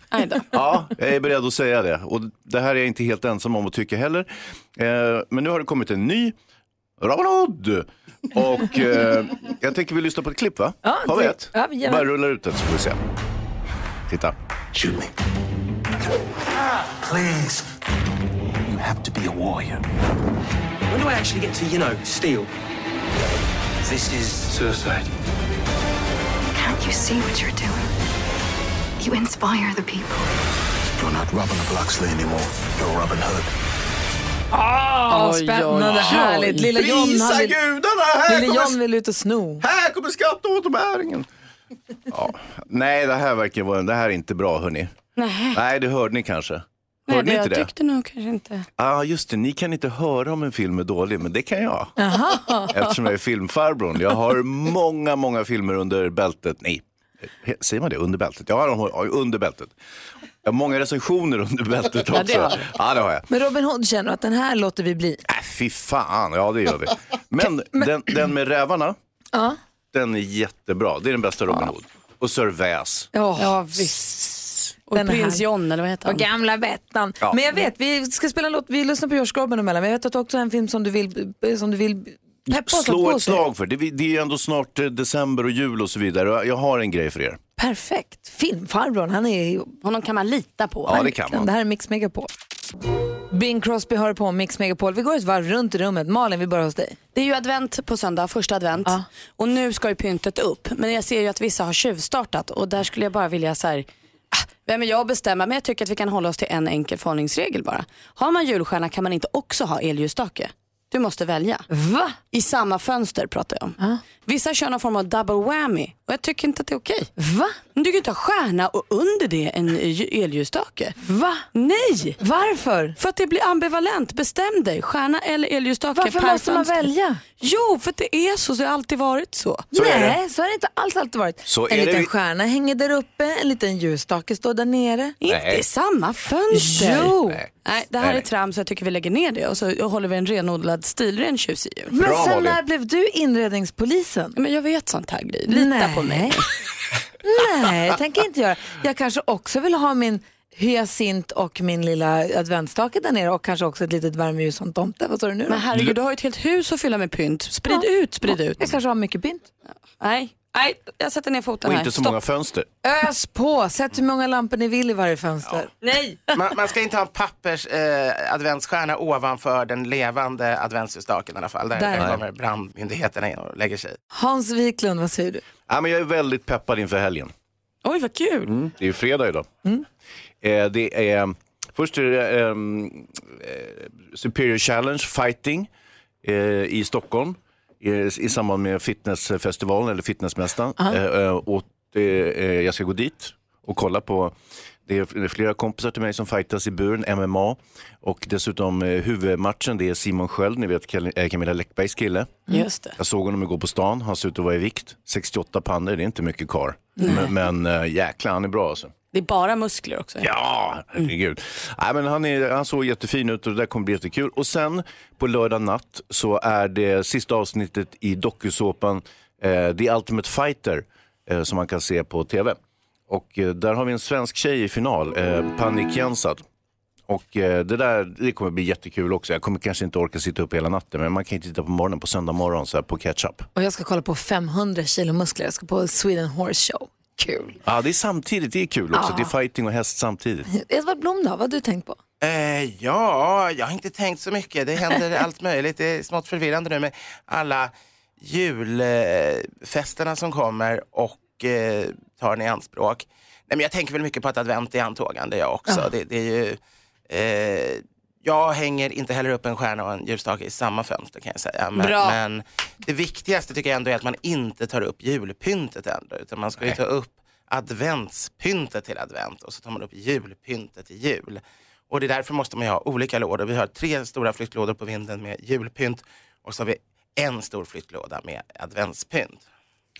Ja, jag är beredd att säga det. Och det här är jag inte helt ensam om att tycka heller. Men nu har det kommit en ny Robin Hood. Och eh, jag tänker vi lyssna på ett klipp va? Ja, har vi det- ett? ja, gärna. Bara rulla ut det så får vi se. Titta. Shoot me. Please. You have to be a warrior. When do I actually get to, you know, steal? This is suicide. Can't you see what you're doing? You inspire the people. You're not Robin of Loxley anymore. You're Robin Hood. Ah, Oj, spännande, oj, oj. härligt. Lilla John, Prisa vill, gudarna, här lilla kommer- John vill ut och sno. Här kommer skatteåterbäringen. Ja. Nej, det här verkar vara, det här är inte bra hörni. Nej. Nej, det hörde ni kanske. Nej, Hörde det ni jag inte det? tyckte nog kanske inte. Ja, ah, just det. Ni kan inte höra om en film är dålig, men det kan jag. Eftersom jag är filmfarbrorn. Jag har många, många filmer under bältet. Nej, säger man det? Under bältet? Ja, de har, ja, under bältet. Jag har många recensioner under bältet Ja, det också. har du. Ja, det har jag. Men Robin Hood känner att den här låter vi bli. Äh, fy fan, ja det gör vi. Men den, den med rävarna, Ja, den är jättebra. Det är den bästa Robin Hood. Och Sir Väs. ja visst. Och Den prins härlig. John, eller vad heter han? Och gamla Bettan. Ja. Men jag vet, vi ska spela en låt, vi lyssnar på George Gorman emellan, men jag vet att du också har en film som du vill, som du vill peppa oss Slå på ett slag för. Det, det är ju ändå snart eh, december och jul och så vidare. Jag har en grej för er. Perfekt. Filmfarbrorn, han är Honom kan man lita på. Ja, det kan man. Det här är Mix Megapol. Bing Crosby hör på Mix Megapol. Vi går ett varv runt i rummet. Malin, vi börjar hos dig. Det är ju advent på söndag, första advent. Och nu ska ju pyntet upp. Men jag ser ju att vissa har tjuvstartat och där skulle jag bara vilja så här, ah, vem är jag att bestämma? Men jag tycker att vi kan hålla oss till en enkel förhållningsregel bara. Har man julstjärna kan man inte också ha elljusstake. Du måste välja. Va? I samma fönster pratar jag om. Vissa kör någon form av double whammy och jag tycker inte att det är okej. Va? Du kan inte ha stjärna och under det en elljusstake. Va? Nej! Varför? För att det blir ambivalent. Bestäm dig. Stjärna eller elljusstake Varför per måste man fönster. välja? Jo, för det är så. Det har alltid varit så. Så är Nej, så har det inte alls alltid varit. Så en liten det- stjärna hänger där uppe, en liten ljusstake står där nere. Inte i samma fönster. Jo. Nej. det här Nej, är nej. trams så jag tycker vi lägger ner det och så håller vi en renodlad stilren tjusig jul. Men Bra, sen Malin. när blev du inredningspolisen? Men jag vet sånt här Gry. Lita Nej. på mig. Nej, (laughs) jag tänker inte göra. Jag kanske också vill ha min hyacint och min lilla adventsstake där nere och kanske också ett litet värmeljus som tomte. Vad sa du nu då? Men herregud, du har ju ett helt hus att fylla med pynt. Sprid Ja. ut, sprid ut. Jag kanske har mycket pynt. Nej, nej, jag sätter ner foten Och här. inte så Stopp. många fönster. Ös på, sätt hur många lampor ni vill i varje fönster. Nej. Man, man ska inte ha en pappers eh, adventsstjärna ovanför den levande adventsljusstaken i alla fall. Där, Där. där kommer brandmyndigheterna in och lägger sig. Hans Wiklund, vad säger du? Ja, men jag är väldigt peppad inför helgen. Oj, vad kul. Mm, det är ju fredag idag. Mm. Eh, det är, först är det eh, Superior Challenge Fighting eh, i Stockholm i, samband med fitnessfestivalen eller fitnessmästaren. Och jag ska gå dit och kolla på Det är flera kompisar till mig som fightas i buren, MMA. Och dessutom huvudmatchen, det är Simon Sköld, ni vet Camilla Läckbergs kille. Just det. Jag såg honom igår på stan, han ser ut att vara i vikt. 68 pannor, det är inte mycket kar. Men, men jäklar, han är bra alltså. Det är bara muskler också. Ja, herregud. Nej, men han, är, han såg jättefin ut och det där kommer bli jättekul. Och sen på lördag natt så är det sista avsnittet i dokusåpan eh, The Ultimate Fighter eh, som man kan se på tv. Och eh, där har vi en svensk tjej i final, eh, Panik Jansad. Och eh, det där det kommer bli jättekul också. Jag kommer kanske inte orka sitta upp hela natten men man kan ju titta på morgonen på söndag morgon så här på catch-up. Och jag ska kolla på 500 kilo muskler. Jag ska på Sweden Horse Show. Kul. Ja, det är samtidigt, det är kul också. Ja. Det är fighting och häst samtidigt. Edvard Blom då, vad har du tänkt på? Eh, ja, jag har inte tänkt så mycket. Det händer (laughs) allt möjligt. Det är smått förvirrande nu med alla julfesterna som kommer och eh, tar den i anspråk. Nej, men jag tänker väl mycket på att advent är antågande jag också. Det, det är ju, eh, jag hänger inte heller upp en stjärna och en ljusstake i samma fönster kan jag säga. Men, Bra. men det viktigaste tycker jag ändå är att man inte tar upp julpyntet ändå. Utan man ska ju ta upp adventspyntet till advent och så tar man upp julpyntet till jul. Och det är därför måste man ju ha olika lådor. Vi har tre stora flyttlådor på vinden med julpynt och så har vi en stor flyttlåda med adventspynt.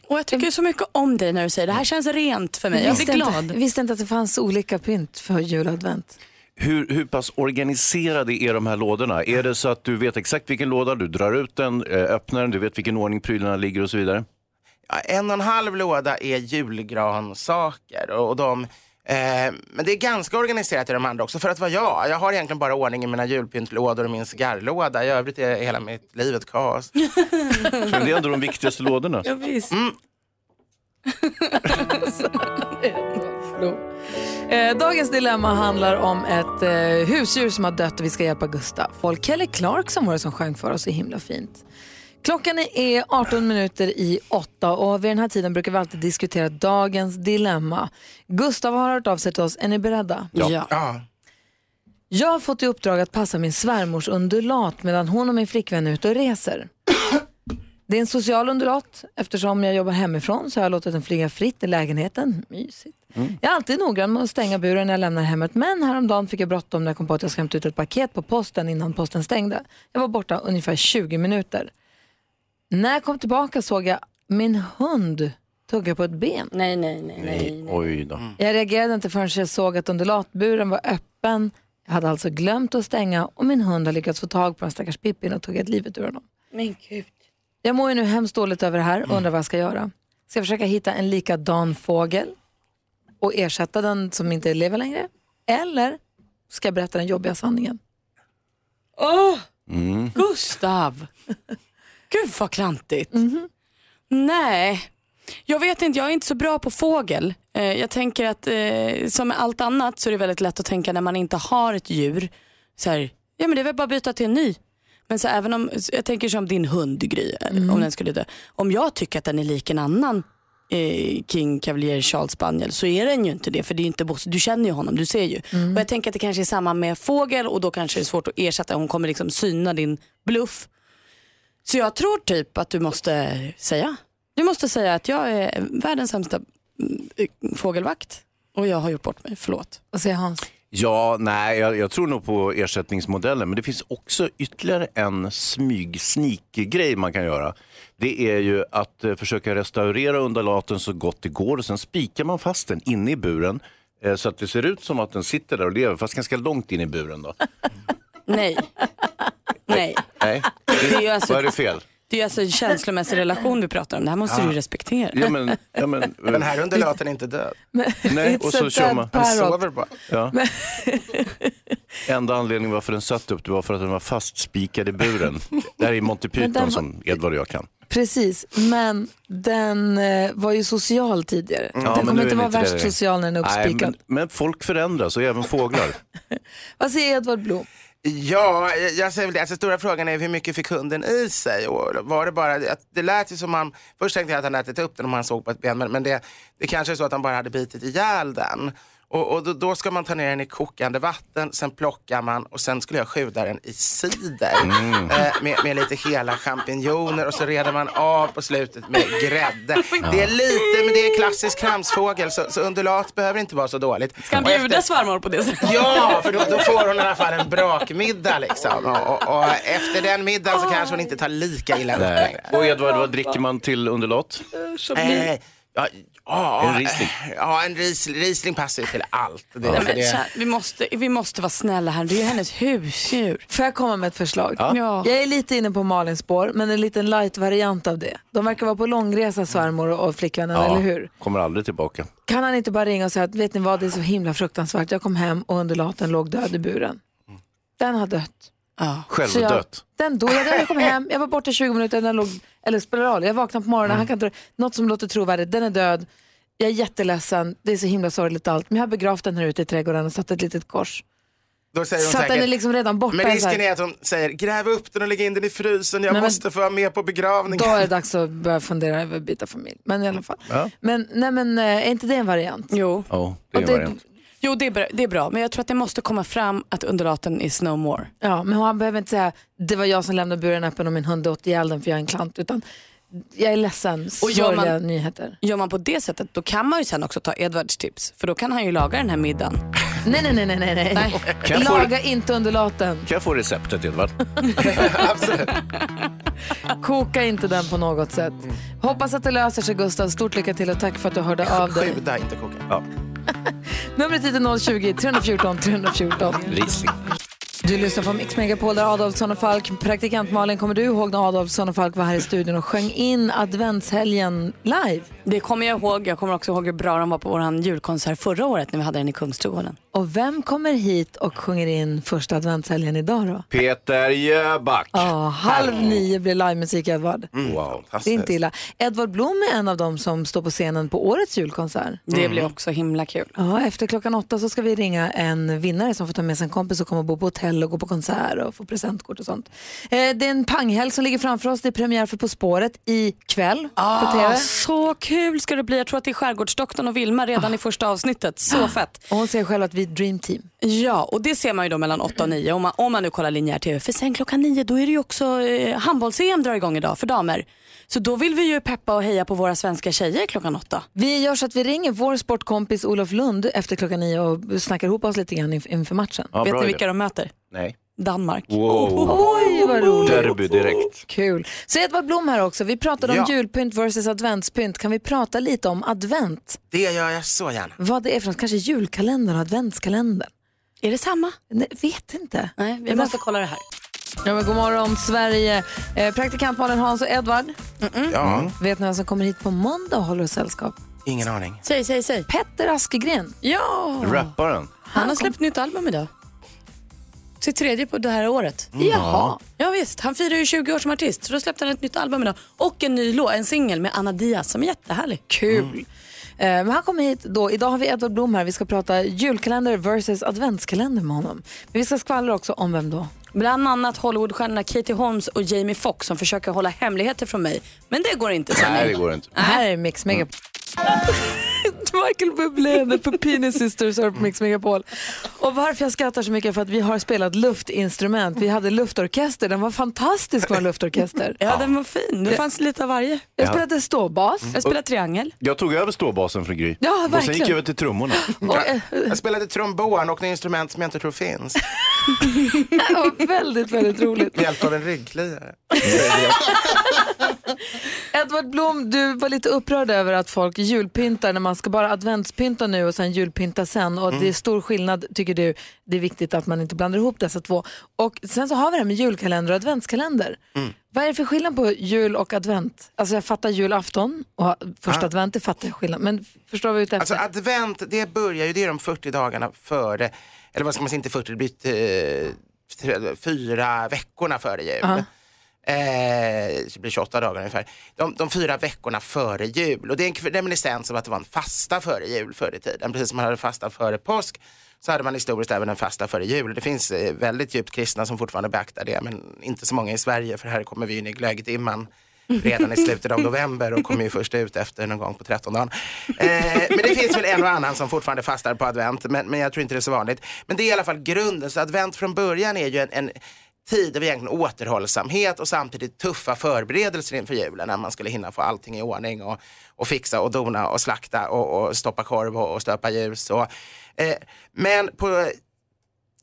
Och jag tycker så mycket om dig när du säger det här känns rent för mig. Jag blir glad. Inte, visste inte att det fanns olika pynt för jul och advent. Hur, hur pass organiserade är de här lådorna? Är det så att du vet exakt vilken låda, du drar ut den, eh, öppnar den, du vet vilken ordning prylarna ligger och så vidare? Ja, en och en halv låda är julgransaker och, och de Eh, men det är ganska organiserat i de andra också. För att vara jag, jag har egentligen bara ordning i mina julpyntlådor och min cigarrlåda. I övrigt är hela mitt liv ett kaos. Men det är ändå de viktigaste lådorna. Ja, visst. Mm. (laughs) Eh, dagens dilemma handlar om ett eh, husdjur som har dött och vi ska hjälpa Gustav. Folk Kelly Clarkson var det som sjöng för oss så himla fint. Klockan är 18 minuter i åtta och vid den här tiden brukar vi alltid diskutera dagens dilemma. Gustav har hört av sig till oss. Är ni beredda? Ja. Jag har fått i uppdrag att passa min svärmors undulat medan hon och min flickvän är ute och reser. (coughs) Det är en social undulat. Eftersom jag jobbar hemifrån så har jag låtit den flyga fritt i lägenheten. Mysigt. Jag är alltid noggrann med att stänga buren när jag lämnar hemmet men häromdagen fick jag bråttom när jag kom på att jag ska hämta ut ett paket på posten innan posten stängde. Jag var borta ungefär 20 minuter. När jag kom tillbaka såg jag min hund tugga på ett ben. Nej, nej, nej. Nej, oj då. Jag reagerade inte förrän jag såg att undulatburen var öppen. Jag hade alltså glömt att stänga och min hund har lyckats få tag på den stackars Pippin och tuggat livet ur honom. Men gud. Jag mår ju nu hemskt dåligt över det här och undrar vad jag ska göra. Ska jag försöka hitta en likadan fågel och ersätta den som inte lever längre? Eller ska jag berätta den jobbiga sanningen? Åh, Mm. Gustav. (laughs) Gud vad klantigt. Nej, jag vet inte. Jag är inte så bra på fågel. Eh, jag tänker att eh, som med allt annat så är det väldigt lätt att tänka när man inte har ett djur. Så här, ja men det är väl bara att byta till en ny. Men så även om, jag tänker som din hund Gry, eller om den skulle dö. Om jag tycker att den är lik en annan eh, King Cavalier Charles Spaniel så är den ju inte det. För det är inte Bosse. Du känner ju honom, du ser ju. Och jag tänker att det kanske är samma med fågel och då kanske det är svårt att ersätta. Hon kommer liksom syna din bluff. Så jag tror typ att du måste säga. Du måste säga att jag är världens sämsta mm, fågelvakt. Och jag har gjort bort mig, förlåt. Vad säger Hans? Ja, nej, jag, jag tror nog på ersättningsmodellen. Men det finns också ytterligare en smyg-sneak-grej man kan göra. Det är ju att eh, försöka restaurera undulaten så gott det går och sen spikar man fast den inne i buren eh, så att det ser ut som att den sitter där och lever, fast ganska långt in i buren. Då. (laughs) Nej. Nej. Nej, Det är ju alltså- vad är det fel? Det är alltså en känslomässig relation vi pratar om. Det här måste Ja. du ju respektera. Ja, men, ja, men, (laughs) Den här undulaten är inte död. Nej, och så kör man. Den sover bara. Ja. (laughs) Enda anledningen varför den satt upp det var för att den var fastspikad i buren. Det här är Monty Python var- som Edvard och jag kan. Precis, men den eh, var ju social tidigare. Ja, den men kommer inte vara värst det. social när den är Nej, uppspikad. men, men folk förändras och även fåglar. (laughs) Vad säger Edvard Blom? Ja, jag- jag säger väl det. Alltså, stora frågan är hur mycket fick hunden i sig? Och var det bara, att det lät ju som man, först tänkte jag att han ätit upp den om han såg på ett ben, men, men det, det kanske är så att han bara hade bitit ihjäl den. Och, och då, då ska man ta ner den i kokande vatten, sen plockar man och sen skulle jag sjuda den i cider Mm. eh, med, med lite hela champinjoner och så reder man av på slutet med grädde. (laughs) Det är lite, men det är klassisk kramsfågel så, så undulat behöver inte vara så dåligt. Ska han bjuda efter- svärmor på det sättet? (laughs) Ja, för då, då får hon i alla fall en brakmiddag liksom. Och, och, och efter den middagen så kanske hon inte tar lika illa upp längre. Och Edvard, vad dricker man till underlåt? Eh, ja, ja, En Riesling. Ja, en Riesling, Riesling passar ju till allt. Det, men, det, tja, vi, måste, vi måste vara snälla här, det är ju hennes husdjur. Får jag komma med ett förslag? Ja. Ja. Jag är lite inne på Malins spår, men en liten light-variant av det. De verkar vara på långresa svärmor och flickvännen, eller hur? kommer aldrig tillbaka. Kan han inte bara ringa och säga att vet ni vad, det är så himla fruktansvärt. Jag kom hem och undulaten låg död i buren. Den har dött. Ja. Självdött. Den dog. Jag, jag kom hem, jag var borta 20 minuter, den låg, eller spelar roll, jag vaknade på morgonen, han kan inte, något som låter trovärdigt, den är död. Jag är jätteledsen, det är så himla sorgligt allt, men jag har begravt den här ute i trädgården och satt ett litet kors. då säger Så att säkert, den är liksom redan borta. Men risken är att hon säger gräv upp den och lägg in den i frysen. Jag Nej, men- måste få vara med på begravningen. Då är det dags att börja fundera över att byta familj. Men i alla fall. Ja. Men, nej, men eh, är inte det en variant? Jo. Ja, det är en det- variant. Jo, det är, bra, det är bra, men jag tror att det måste komma fram att undulaten is no more. Ja, men han behöver inte säga det var jag som lämnade buren öppen och min hund åt ihjäl den för jag är en klant. Utan jag är ledsen, Och gör man- nyheter. Gör man på det sättet, då kan man ju sen också ta Edvards tips, för då kan han ju laga den här middagen. Nej, nej, nej, nej, nej. nej. Kan jag få- Laga inte undulaten. Kan jag få receptet Edvard? (laughs) Koka inte den på något sätt. Hoppas att det löser sig Gustav. Stort lycka till och tack för att du hörde av dig. Sjuda, inte koka. Ja. Numret hit är 020-314 314. Riesling. Du lyssnar på Mix Megapol där Adolfsson och Falk, praktikant Malin, kommer du ihåg när Adolfsson och Falk var här i studion och sjöng in adventshelgen live? Det kommer jag ihåg. Jag kommer också ihåg hur bra de var på vår julkonsert förra året när vi hade den i Kungsträdgården. Och vem kommer hit och sjunger in första adventshelgen idag då? Peter Jöback. Ja, halv nio blir livemusik Edvard. Wow. Det är inte illa. Edvard Blom är en av dem som står på scenen på årets julkonsert. Det blir också himla kul. Ja, efter klockan åtta så ska vi ringa en vinnare som får ta med sig en kompis och komma och bo på hotell och gå på konsert och få presentkort och sånt. Eh, det är en panghelg som ligger framför oss. Det är premiär för På spåret ikväll på Ah, TV. så kul ska det bli. Jag tror att det är Skärgårdsdoktorn och Vilma redan i första avsnittet. Så fett. Och hon säger själv att vi är dream team. Ja, och det ser man ju då mellan 8 och 9 om man, om man nu kollar linjär TV. För sen klockan 9 då är det ju också eh, handbolls-EM drar igång idag för damer. Så då vill vi ju peppa och heja på våra svenska tjejer klockan 8. Vi gör så att vi ringer vår sportkompis Olof Lund efter klockan nio och snackar ihop oss lite grann inf- inför matchen. Ja, Vet ni idé. vilka de möter? Nej. Danmark. Wow. Oj, vad roligt. Derby direkt. Kul. Så Edvard Blom här också. Vi pratade om Ja. julpynt versus adventspynt. Kan vi prata lite om advent? Det gör jag så gärna. Vad det är för något? Kanske julkalender och adventskalender? Är det samma? Nej, vet inte. Nej, vi måste kolla det här. Ja, men god morgon Sverige. Eh, praktikant Malin Hans och Edvard. Ja, Vet ni vem som kommer hit på måndag och håller oss sällskap? ingen aning. Säg, säg, säg. Petter Askegren. Ja, Rapparen. han har släppt nytt album idag. Sitt tredje på det här året. Jaha. Ja visst, han firar ju 20 år som artist så då släppte han ett nytt album idag. Och en ny låt, en singel med Anna Diaz som är jättehärlig. Kul. Eh, men han kommer hit då. Idag har vi Edvard Blom här. Vi ska prata julkalender versus adventskalender med honom. Men vi ska skvallra också om vem då? Bland annat Hollywoodstjärnorna Katie Holmes och Jamie Foxx som försöker hålla hemligheter från mig. Men det går inte. Nej, det går inte. Här är Mix Megapol. (laughs) Michael Bublé, The Pupini Sisters har på Mix Megapol. Och varför jag skrattar så mycket är för att vi har spelat luftinstrument. Vi hade luftorkester, den var fantastisk vår luftorkester. Ja, den var fin. Det fanns lite av varje. Jag Ja. spelade ståbas. Jag spelade triangel. Jag tog över ståbasen från Gry. Ja, Och sen verkligen. gick jag över till trummorna. Och, eh, Jag spelade trombon och något instrument som jag inte tror finns. (laughs) det var väldigt, väldigt roligt. Med hjälp av en ryggkliare. (laughs) Edvard Blom, du var lite upprörd över att folk julpyntar när man ska bara adventspynta nu och sen julpynta sen. Och det är stor skillnad, tycker du. Det är viktigt att man inte blandar ihop dessa två. Och sen så har vi det här med julkalender och adventskalender. Vad är det för skillnad på jul och advent? Alltså jag fattar julafton och första Ah. advent, det fattar jag skillnad. Men förstår är ute efter? Alltså advent, det börjar ju, det är de 40 dagarna före, eller vad ska man säga, inte 40, det blir eh, fyra veckorna före jul. Eh, Eh, det blir 28 dagar ungefär. De, de fyra veckorna före jul. Och det är en reminiscens av att det var en fasta före jul förr i tiden. Precis som man hade fasta före påsk så hade man historiskt även en fasta före jul. Det finns eh, väldigt djupt kristna som fortfarande beaktar det men inte så många i Sverige för här kommer vi in i glöggdimman redan i slutet av november och kommer ju först ut efter någon gång på trettondagen. Eh, men det finns väl en och annan som fortfarande fastar på advent, men, men jag tror inte det är så vanligt. Men det är i alla fall grunden, så advent från början är ju en, en tid av egentligen återhållsamhet och samtidigt tuffa förberedelser inför julen när man skulle hinna få allting i ordning och, och fixa och dona och slakta och, och stoppa korv och, och stöpa ljus. Och, eh, men på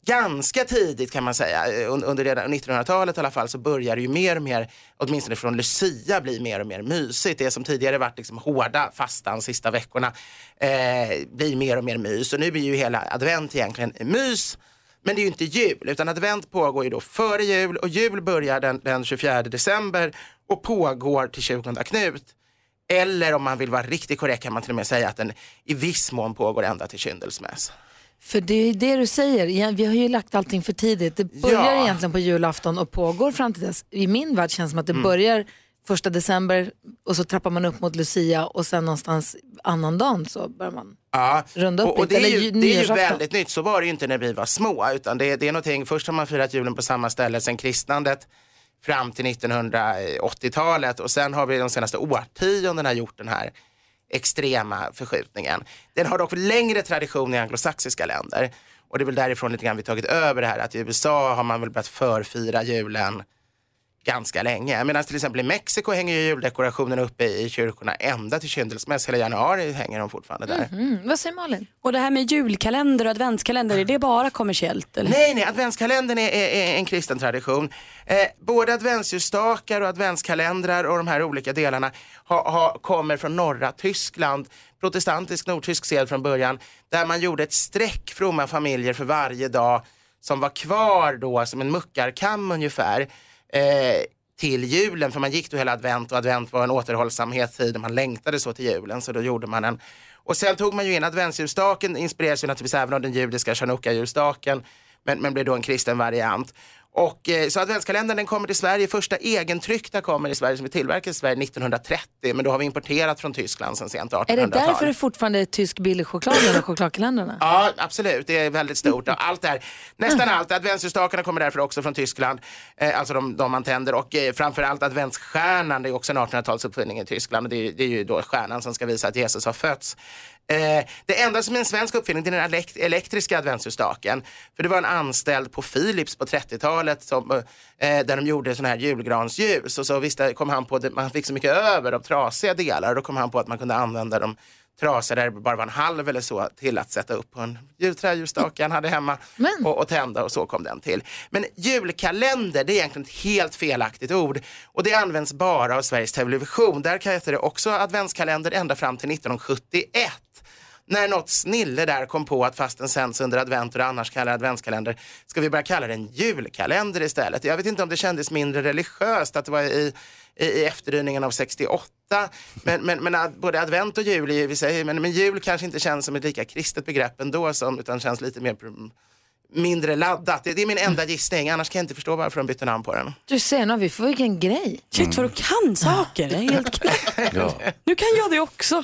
ganska tidigt kan man säga, eh, under redan 1900-talet i alla fall, så börjar det ju mer och mer, åtminstone från Lucia, bli mer och mer mysigt. Det som tidigare varit liksom hårda fastan sista veckorna eh, blir mer och mer mys. Och nu blir ju hela advent egentligen mys. Men det är ju inte jul, utan advent pågår ju då före jul och jul börjar den, den 24 december och pågår till 20 Knut. Eller om man vill vara riktigt korrekt kan man till och med säga att den i viss mån pågår ända till kyndelsmäss. För det är det du säger, vi har ju lagt allting för tidigt. Det börjar Ja. egentligen på julafton och pågår fram till dess. I min värld känns det som att det Mm. börjar första december och så trappar man upp mot Lucia och sen någonstans annan dagen så börjar man Ja, runda upp och, och det är ju, det är ju väldigt nytt. Så var det ju inte när vi var små. Utan det, det är någonting, först har man firat julen på samma ställe sen kristnandet fram till 1980-talet och sen har vi de senaste årtiondena gjort den här extrema förskjutningen. Den har dock längre tradition i anglosaxiska länder och det är väl därifrån lite grann vi tagit över det här att i USA har man väl börjat förfira julen ganska länge. Medan till exempel i Mexiko hänger ju juldekorationen uppe i kyrkorna ända till kyndelsmäss. Hela januari hänger de fortfarande där. Mm, vad säger Malin? Och det här med julkalender och adventskalender, är det bara kommersiellt? Eller? Nej, nej, adventskalendern är, är, är en kristen tradition. Eh, både adventsljusstakar och adventskalendrar och de här olika delarna ha, ha, kommer från norra Tyskland. Protestantisk nordtysk sed från början, där man gjorde ett streck fromma familjer för varje dag som var kvar då som en muckarkam ungefär eh, till julen. För man gick då hela advent och advent var en återhållsamhetstid och man längtade så till julen så då gjorde man en och sen tog man ju in adventsljusstaken, inspireras ju naturligtvis även av den judiska chanukka-ljusstaken, men, men blev då en kristen variant. Och, eh, så adventskalendern den kommer till Sverige, första egentryckta kommer i Sverige som är tillverkad i Sverige 1930, men då har vi importerat från Tyskland sen sent 1800-tal. Är det därför det fortfarande är tysk billig choklad här chokladkalendrarna? Ja, absolut. Det är väldigt stort. Och Allt det här, nästan allt. Adventsljusstakarna kommer därför också från Tyskland. Eh, alltså de, de man tänder. Och eh, framförallt adventsstjärnan, det är också en 1800-talsuppfinning i Tyskland. Och det, är- det är ju då stjärnan som ska visa att Jesus har fötts. Eh, det enda som är en svensk uppfinning det är den elekt- elektriska adventsljusstaken. För det var en anställd på Philips på 30-talet som, eh, där de gjorde sån här julgransljus. Och så visste, kom han på att man fick så mycket över av trasiga delar. Och då kom han på att man kunde använda dem trasiga där det bara var en halv eller så till att sätta upp på en julträljusstake han hade hemma och, och tända och så kom den till. Men julkalender det är egentligen ett helt felaktigt ord och det används bara av Sveriges Television. Där heter det också adventskalender ända fram till 1971 när något snille där kom på att fast den sänds under advent och annars kallar adventskalender ska vi börja kalla den julkalender istället. Jag vet inte om det kändes mindre religiöst att det var i, i, i efterdyningen av 68 men, men, men ad, både advent och jul är ju, vi säger, men, men jul kanske inte känns som ett lika kristet begrepp ändå som, utan känns lite mer mindre laddat. Det, det är min enda gissning, annars kan jag inte förstå varför de bytte namn på den. Du ser, nu vi får vilken grej. Shit vad du kan saker, det är helt (laughs) Ja. Nu kan jag det också.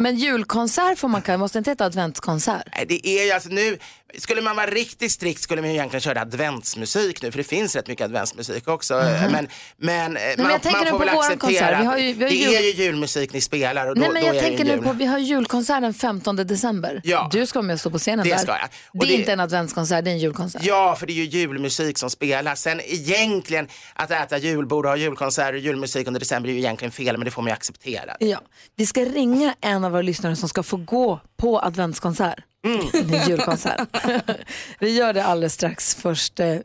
Men julkonsert får man kalla, måste inte heta adventskonsert? Nej, det är ju alltså nu, skulle man vara riktigt strikt skulle man ju egentligen köra adventsmusik nu för det finns rätt mycket adventsmusik också. Mhm. Men, men, eh, men man, jag tänker man får väl acceptera. Vi har ju- vi har det ju- är ju julmusik ni spelar och då, Nej men jag är tänker det nu jul. på, vi har julkonsert den 15 december. Ja. Du ska vara med och stå på scenen Det där. ska jag. Och det är det- inte en adventskonsert, det är en julkonsert. Ja, för det är ju julmusik som spelas. Sen egentligen att äta julbord och ha julkonserter och julmusik under december är ju egentligen fel, men det får man ju acceptera. Ja. Vi ska ringa en av våra lyssnare som ska få gå på adventskonsert. Mm. (laughs) En julkonsert. (laughs) vi gör det alldeles strax. Först eh,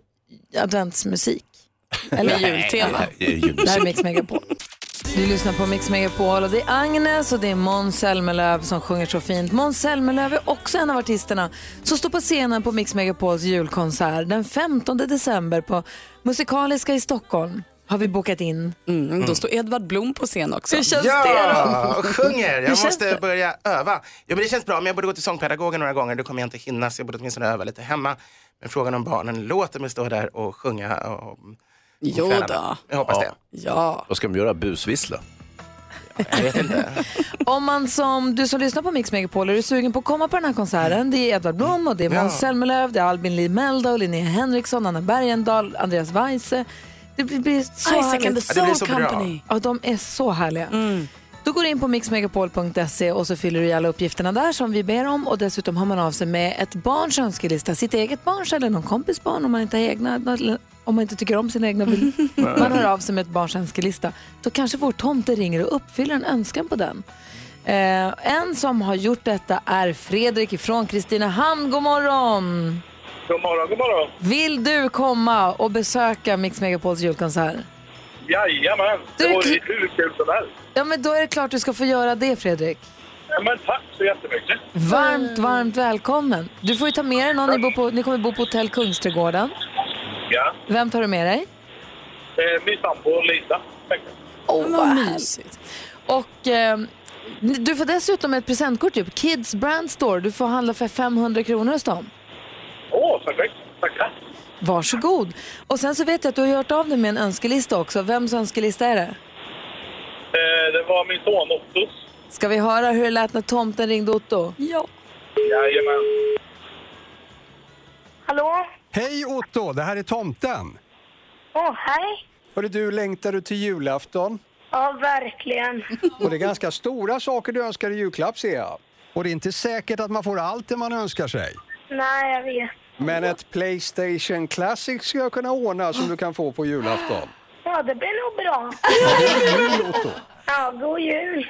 adventsmusik. Eller jultema. det är. Det här är Mix Megapol. Du lyssnar på Mix Megapol och det är Agnes och det är Måns Zelmerlöw som sjunger så fint. Måns Zelmerlöw är också en av artisterna som står på scenen på Mix Megapols julkonsert den 15 december på Musikaliska i Stockholm. Har vi bokat in. Mm, då står Edvard Blom på scen också. Hur känns det Ja, då? och sjunger. Jag måste det? börja öva. Jo, men det känns bra, men jag borde gå till sångpedagogen några gånger. Då kommer jag inte hinna, så jag borde åtminstone öva lite hemma. Men frågan om barnen låter mig stå där och sjunga. Och, och Jo då. Jag hoppas det. Ja. Vad ska de göra? Busvissla? (laughs) Om man som du som lyssnar på Mix Megapol är du sugen på att komma på den här konserten. Det är Edvard Blom och det är Måns Ja. Zelmerlöw, det är Albin Lee Meldau, Linnea Henriksson, Anna Bergendahl, Andreas Weise. Det blir, blir så Isaac and härligt. the Ja, det blir Soul så bra. Company. Ja, de är så härliga. Då går du in på mixmegapol.se och så fyller du i alla uppgifterna där som vi ber om och dessutom har man av sig med ett barns önskelista, sitt eget barns eller någon kompis barn om man inte har egna, om man inte tycker om sina egna. (laughs) Man hör av sig med ett barns önskelista. Då kanske vår tomte ringer och uppfyller en önskan på den. Eh, en som har gjort detta är Fredrik ifrån Kristinehamn. God morgon! God morgon, god morgon. Vill du komma och besöka Mix Megapols julkonsert? Jajamän, Du det är vore kl- hur kul som helst. Ja, men då är det klart du ska få göra det, Fredrik. Ja, men tack så jättemycket. Varmt, varmt välkommen. Du får ju ta med dig någon. Ni, bor på, ni kommer bo på hotell Kungsträdgården. Ja, Vem tar du med dig? eh, min sambo Lisa. Åh, vad mysigt. Och eh, du får dessutom ett presentkort, typ Kids Brand Store. Du får handla för 500 kronor hos dem. Åh, perfekt. Tackar. Varsågod. Och sen så vet jag att du har gjort av dig med en önskelista också. Vems önskelista är det? Eh, det var min son Ottos. Ska vi höra hur det lät när tomten ringde Otto? Ja. Jajamän. Hallå? Hej Otto, det här är tomten. Åh, hej. Hörru du, längtar du till julafton? Ja, verkligen. (laughs) Och det är ganska stora saker du önskar i julklapp ser jag. Och det är inte säkert att man får allt det man önskar sig. Nej, jag vet. Men ett Playstation Classic ska jag kunna ordna som du kan få på julafton. Ja, det blir nog bra. Ja, god jul.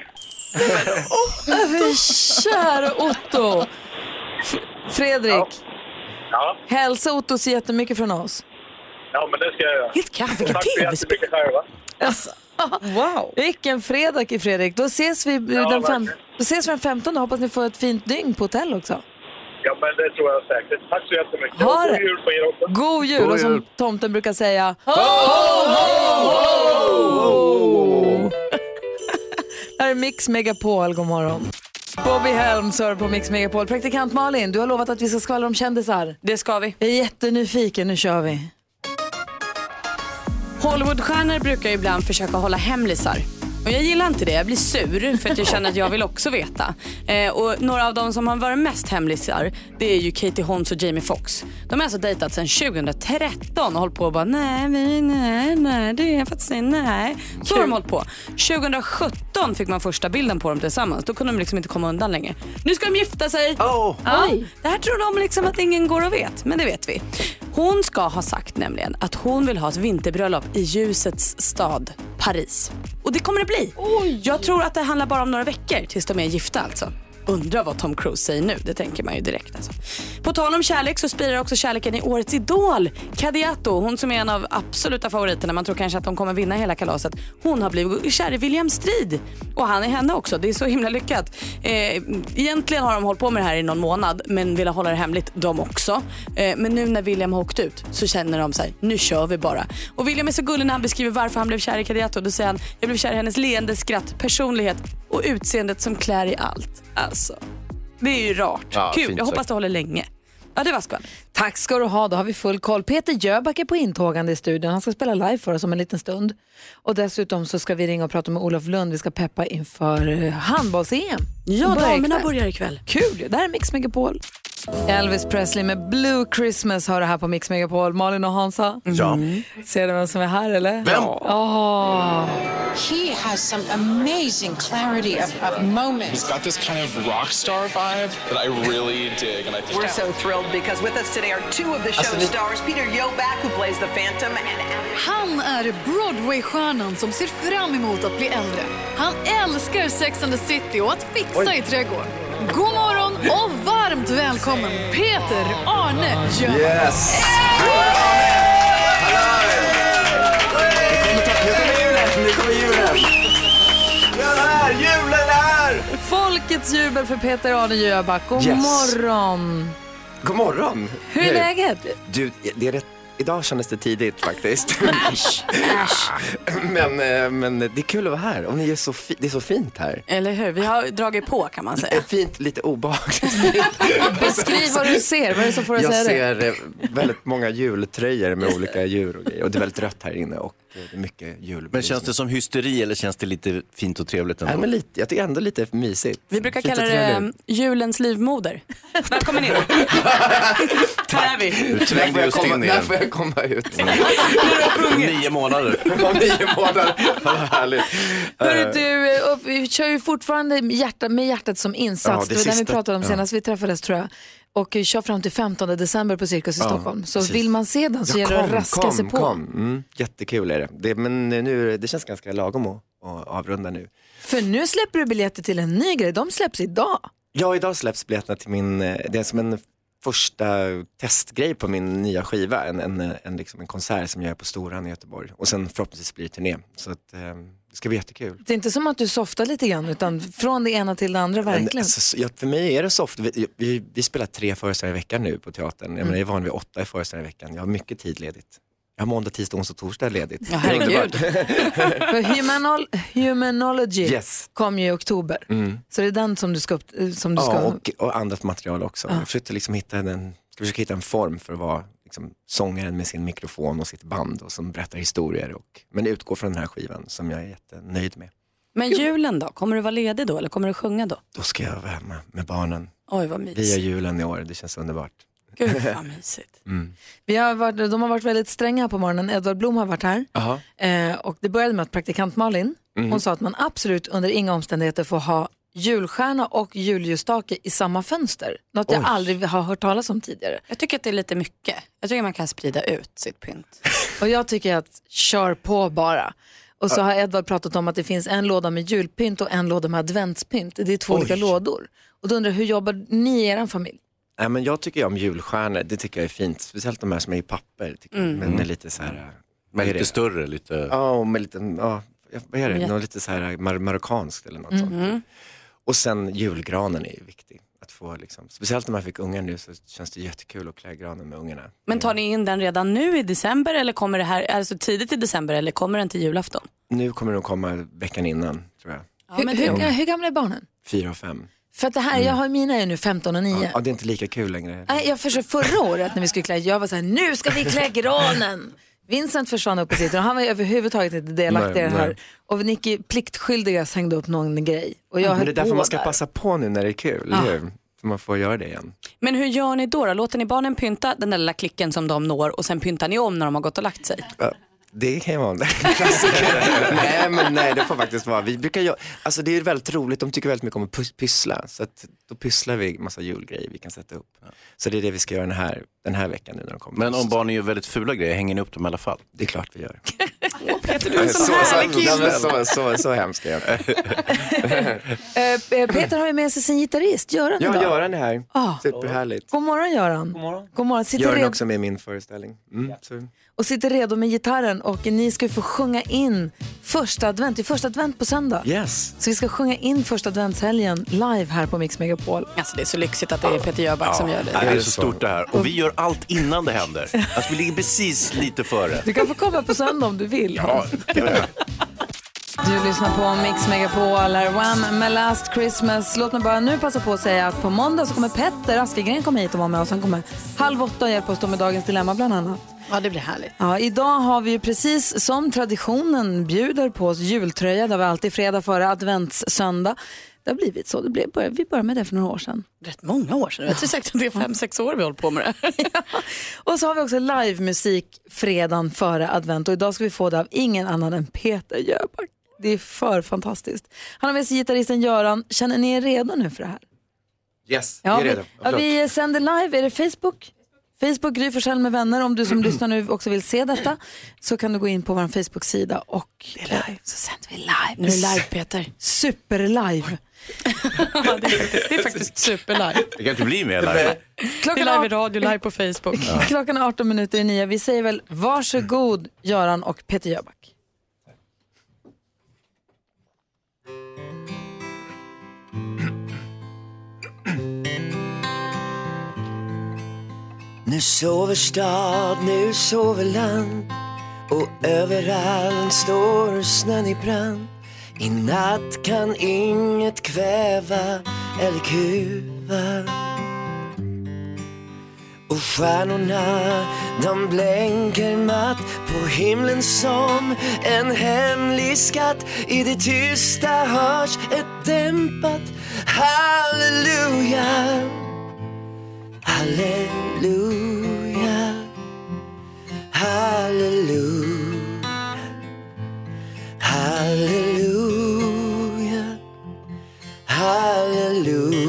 Över kära Otto! F- Fredrik, Ja. hälsa Otto så jättemycket från oss. ja, men det ska jag göra. Helt kaffe, vilket Tack så TV-spel. jättemycket själva. (laughs) Wow. Vilken fredag Fredrik. Då ses vi, den, fem, verkligen. då ses vi den 15 Hoppas ni får ett fint dygn på hotell också. Ja, men det tror jag säkert. Tack så jättemycket. Ha. God jul på er också. God jul! och som tomten brukar säga... Ho, Här är Mix Megapol, god morgon. Bobby Helms hör på Mix Megapol. Praktikant Malin, du har lovat att vi ska skvallra om kändisar. Det ska vi. Jag är jättenyfiken, nu kör vi. Hollywoodstjärnor brukar ibland försöka hålla hemlisar. Och jag gillar inte det, jag blir sur för att jag känner att jag vill också veta. Eh, och några av de som har varit mest hemlisar det är ju Katie Holmes och Jamie Foxx. De har alltså dejtat sedan 2013 och hållit på och bara nej, vi, nej, nej, det är faktiskt nej. Så har de hållit på. 2017 fick man första bilden på dem tillsammans. Då kunde de liksom inte komma undan längre. Nu ska de gifta sig. Ja, Oj. det här tror de liksom att ingen går och vet, men det vet vi. Hon ska ha sagt nämligen att hon vill ha ett vinterbröllop i ljusets stad, Paris. Och det kommer det bli. Jag tror att det handlar bara om några veckor tills de är gifta alltså. Undrar vad Tom Cruise säger nu, det tänker man ju direkt. Alltså. På tal om kärlek så spirar också kärleken i årets idol. Kadiatou, hon som är en av absoluta favoriterna, man tror kanske att de kommer vinna hela kalaset. Hon har blivit kär i William Strid och han är henne också. Det är så himla lyckat. Eh, egentligen har de hållit på med det här i någon månad men vill hålla det hemligt de också. Eh, men nu när William har åkt ut så känner de så här, nu kör vi bara. Och William är så gullig när han beskriver varför han blev kär i Kadiatou. Då säger han, jag blev kär i hennes leende skratt, personlighet och utseendet som klär i allt. Alltså, det är ju rart. Ja, Kul, fint jag hoppas sagt. det håller länge. Ja, det var skvall. Tack ska du ha, då har vi full koll. Peter Jöback är på intågande i studion. Han ska spela live för oss om en liten stund. Och dessutom så ska vi ringa och prata med Olof Lund. Vi ska peppa inför eh, handbolls-EM. Ja, damerna ikväll. börjar ikväll. Kul. Det här är Mix Megapol. Elvis Presley med Blue Christmas har det här på Mix Megapol. Malin och Hansa. Ja. Ser du vem som är här eller? Vem? Ja. He has some amazing clarity of, of moments. He's got this kind of rock star vibe that I really dig. And I think We're so thrilled because with us today are two of the Alltså, show's det- stars, Peter Yoback who plays the Phantom and Han är Broadway-stjärnan som ser fram emot att bli äldre. Han älskar Sex and the City och att fixa Oj. i trädgården. God morgon och varmt välkommen Peter Arne Jöback. Yes! Folkets jubel för Peter Arne Jöback. God Yes. morgon. God morgon! Hur är läget? Du, det är rätt... Idag kändes det tidigt faktiskt. (laughs) men, eh, men det är kul att vara här. Och ni är så fi- det är så fint här. Eller hur? Vi har dragit på kan man säga. (laughs) Fint, lite obehagligt. (laughs) Beskriv vad du ser. Vad är det som får dig att Jag säga det? ser eh, väldigt många jultröjor med olika djur och grejer. Och det är väldigt rött här inne. Och det är mycket jul. Men känns det som hysteri eller känns det lite fint och trevligt ändå? Nej, men lite, jag tycker ändå lite mysigt. Vi brukar Fint kalla det trevligt. um, julens livmoder. (laughs) Välkommen in. (laughs) Här är vi. Du När trängde just komma- in när igen. får jag komma ut? (laughs) Nio månader. Om nio månader. Vad härligt. Hörru, Eh, du, eh, och vi kör ju fortfarande med hjärta, med hjärtat som insats. Ja, det det var den vi pratade om ja. senast vi träffades tror jag. Och kör fram till 15 december på Cirkus i Ja, Stockholm. Så precis. vill man se den så Ja, gäller det att raska kom, sig på. Kom. Mm, jättekul är det. det. Men nu, det känns ganska lagom att, att avrunda nu. För nu släpper du biljetter till en ny grej. De släpps idag. Ja, idag släpps biljetterna till min, det är som en första testgrej på min nya skiva, en, en, en, liksom en konsert som jag gör på Storan i Göteborg. Och sen förhoppningsvis blir det turné. Så att, eh, det ska bli jättekul. Det är inte som att du softar lite grann utan från det ena till det andra Men, verkligen. alltså, så- ja, för mig är det soft. Vi, vi, vi spelar tre föreställningar i veckan nu på teatern. Jag, menar, jag är van vid åtta föreställningar i veckan. Jag har mycket tid ledigt. Jag har måndag, tisdag, onsdag, torsdag ledigt. Ja, herregud. (laughs) humanol Humanology Yes. kom ju i oktober. Mm. Så det är den som du ska, som du ska Ja, och, och annat material också. Ja. Jag försökte liksom hitta en, ska försöka hitta en form för att vara liksom, sångaren med sin mikrofon och sitt band och som berättar historier. Och, men utgår från den här skivan som jag är jättenöjd med. Men julen då? Kommer du vara ledig då eller kommer du sjunga då? Då ska jag vara hemma med barnen. Oj vad Vi gör mysigt. julen i år, det känns underbart. Gud vad (laughs) mysigt. Mm. Vi har varit, de har varit väldigt stränga på morgonen. Edvard Blom har varit här. Eh, och det började med att praktikant Malin, Mhm. hon sa att man absolut under inga omständigheter får ha julstjärna och julljusstake i samma fönster. Något jag Oj. aldrig har hört talas om tidigare. Jag tycker att det är lite mycket. Jag tycker man kan sprida ut sitt pynt. (laughs) Och jag tycker att kör på bara. Och så har Edvard pratat om att det finns en låda med julpynt och en låda med adventspynt. Det är två olika lådor. Och då undrar jag, hur jobbar ni i er familj? Nej, men jag tycker om julstjärnor, det tycker jag är fint. Speciellt de här som är i papper, tycker jag. Mm. men med lite så här... Men vad är lite det? större, lite... Ja, och med lite, ja, vad är det, något lite så här mar- marockanskt eller något Mhm. sånt. Och sen julgranen är ju viktig. Att få liksom, speciellt när man fick ungar nu så känns det jättekul att klä granen med ungarna. Men tar ni in den redan nu i december eller kommer det här alltså tidigt i december eller kommer den till julafton? Nu kommer de komma veckan innan, tror jag. hur, men det- hur, hur gamla är barnen? Fyra och fem. För att det här, jag har mina är nu 15 och 9. Ja, ja, det är inte lika kul längre. Nej, jag försökte förra året när vi skulle klä, jag var så här, nu ska vi klä granen. Vincent försvann upp på sitt och han var ju överhuvudtaget inte delaktig i det här. nej. Och Nicky pliktskyldigast hängde upp någon grej. Och jag Men det är därför man ska där. passa på nu när det är kul, Ja. eller hur? Så man får göra det igen. Men hur gör ni då, då? Låter ni barnen pynta den där lilla klicken som de når och sen pyntar ni om när de har gått och lagt sig? Ja, Det kan ju vara en (laughs) klassiker. (laughs) nej, men nej, det får faktiskt vara. Vi brukar göra, alltså det är väldigt roligt, de tycker väldigt mycket om att pys- pyssla. Så att då pysslar vi massa julgrejer vi kan sätta upp. Så det är det vi ska göra den här, den här veckan nu när de kommer. Men om barnen gör väldigt fula grejer, hänger ni upp dem i alla fall? Det är klart vi gör. (laughs) Peter, du är en sån Så- härlig så- kille. ja, men så- så- så hemskt är jag Eh, eh, Peter har ju med sig sin gitarrist, Göran Ja, idag. Göran är här. Ah. Superhärligt. God morgon Göran. God morgon. God morgon. Sitter Göran är också med i min föreställning. Mm, så. och sitter redo med gitarren och ni ska ju få sjunga in första advent. Det är första advent på söndag. Yes. Så vi ska sjunga in första adventshelgen live här på Mix Megapol. Alltså det är så lyxigt att det är Peter Jöback som gör det. Det är så stort det här. Och vi gör allt innan det händer. Alltså vi ligger precis lite före. Du kan få komma på söndag om du vill. Ja, det gör jag. Du lyssnar på Mix Megapol, här Wham med Last Christmas. Låt mig bara nu passa på att säga att på måndag så kommer Petter Askegren komma hit och vara med oss. Han kommer halv åtta och hjälpa oss då med Dagens Dilemma bland annat. Ja, det blir härligt. Ja, idag har vi ju precis som traditionen bjuder på oss jultröja. Det var alltid fredag före adventssöndag. Det har blivit så. Det blev, vi började med det för några år sedan. Rätt många år sedan. Jag tror säkert att det är fem, sex år vi håller på med det här. (laughs) Och så har vi också livemusik fredagen före advent och idag ska vi få det av ingen annan än Peter Jöback. Det är för fantastiskt. Han har med sig gitarristen Göran. Känner ni er redo nu för det här? Yes, Ja, vi är vi, redo. ja, vi sänder live. Är det Facebook? Facebook, Gry Forssell med vänner. Om du som (clears throat) lyssnar nu också vill se detta så kan du gå in på vår Facebook-sida och eh, så sänder vi live. Nu är det live Peter. Superlive. (laughs) Ja, det, är, det är faktiskt superlive. Det kan inte bli mer live. Det är live i radio, live på Facebook. (laughs) Klockan är 18 minuter i nio. Vi säger väl varsågod Göran och Peter Jöback. Nu sover stad, nu sover land och överallt står snön i brand. I natt kan inget kväva eller kuva. Och stjärnorna de blänker matt på himlen som en hemlig skatt. I det tysta hörs ett dämpat halleluja. Halleluja. Halleluja. Halleluja. Halleluja.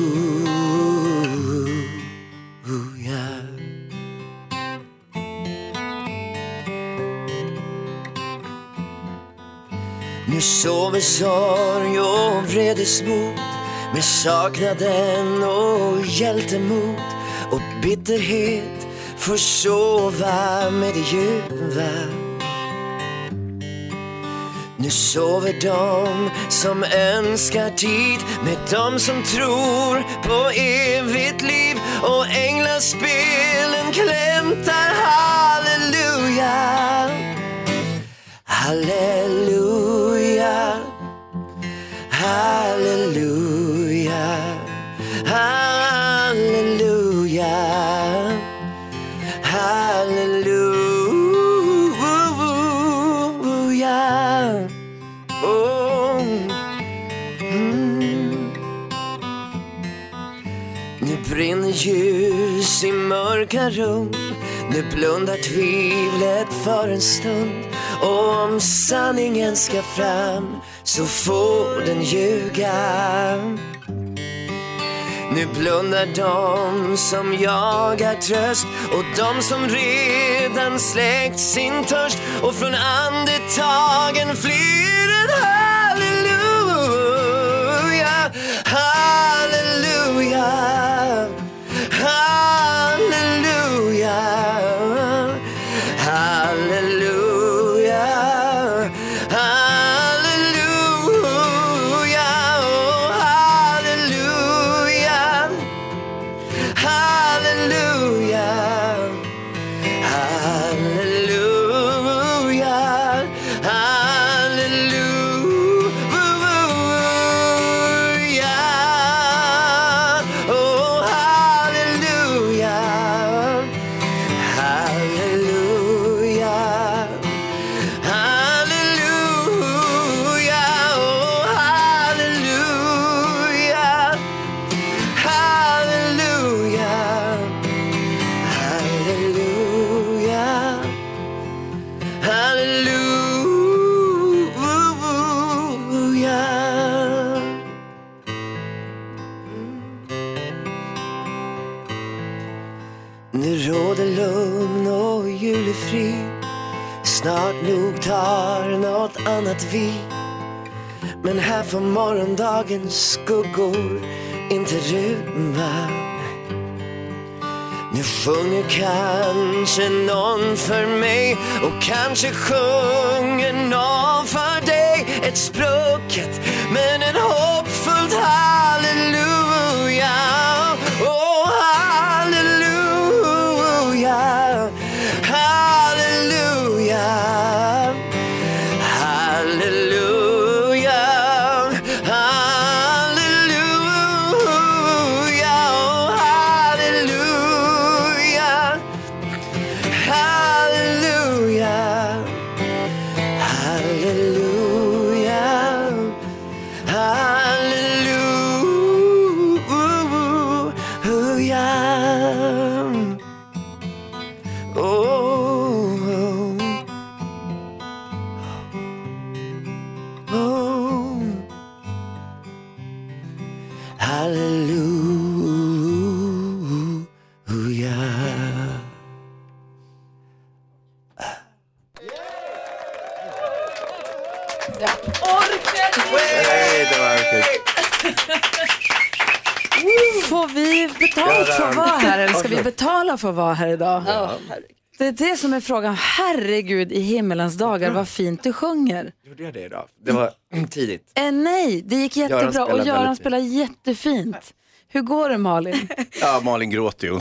Nu sover sorg och vredesmod med saknaden och hjältemod och bitterhet får sova med det ljuva. Nu sover de som önskar tid med de som tror på evigt liv och änglaspelen klämtar halleluja. Halleluja, halleluja, ljus i mörka rum. Nu blundar tvivlet för en stund. Och om sanningen ska fram så får den ljuga. Nu blundar de som jagar tröst. Och de som redan släckt sin törst. Och från andetagen flyr en halleluja, halleluja, halleluja, något Men här får morgondagens skuggor inte rymma. Nu sjunger kanske någon för mig och kanske sjunger någon för dig. Ett sprucket men en hopp betala för att vara här idag? Det är det som är frågan. Herregud i himmelens dagar vad fint du sjunger. Gjorde jag det idag? Det var (clears throat) tidigt. Eh, nej, det gick jättebra och Göran spelar jättefint. Hur går det Malin? (laughs) Ja, Malin gråter ju. Hon.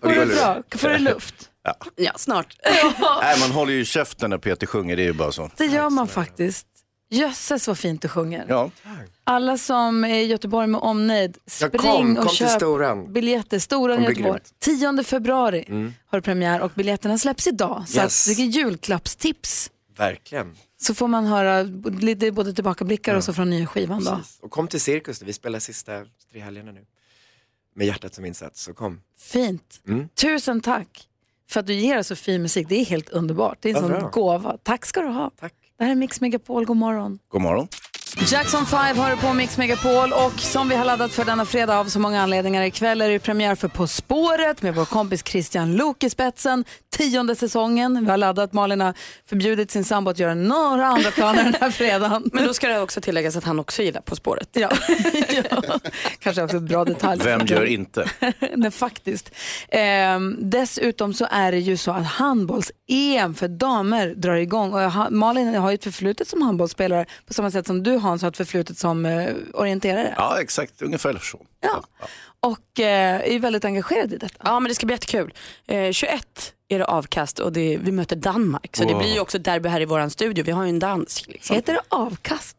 Går det bra? Får du luft? Ja. Ja, snart. Nej, man håller ju käften när Peter sjunger, det är ju bara så. Det gör man faktiskt. Jösses vad fint du sjunger. Ja. Alla som är i Göteborg med omnejd, Ja, spring kom, och kom till köp Storan. biljetter. Storan i Göteborg. 10 februari Mm. har du premiär och biljetterna släpps idag. Så Yes. att, det är julklappstips. Verkligen. Så får man höra lite både tillbakablickar och så från nya skivan då. Och kom till Cirkus, vi spelar sista tre helgerna nu. Med hjärtat som insats, så kom. Fint. Mm. Tusen tack för att du ger oss så fin musik. Det är helt underbart. Det är en Vad sån bra. gåva. Tack ska du ha. Tack. Det här är Mix Megapol. God morgon. God morgon. Jackson 5 har du på Mix Megapol och som vi har laddat för denna fredag av så många anledningar ikväll är det premiär för På spåret med vår kompis Christian Luuk i spetsen. Tionde säsongen. Vi har laddat, Malin har förbjudit sin sambo att göra några andra planer den här fredagen. Men då ska det också tilläggas att han också gillar På spåret. Ja, (laughs) ja. kanske också ett bra detalj. Vem gör inte? (laughs) Nej, faktiskt. Ehm, dessutom så är det ju så att handbolls-EM för damer drar igång. Och ha- Malin har ju ett förflutet som handbollsspelare på samma sätt som du Hans har ett förflutet som eh, orienterare. Ja, exakt. Ungefär så. Och eh, är väldigt engagerad i detta. Ja men det ska bli jättekul. Eh, 21 är det avkast och det, vi möter Danmark. Så det Wow. blir ju också derby här i våran studio. Vi har ju en dansk. Liksom. Heter det avkast?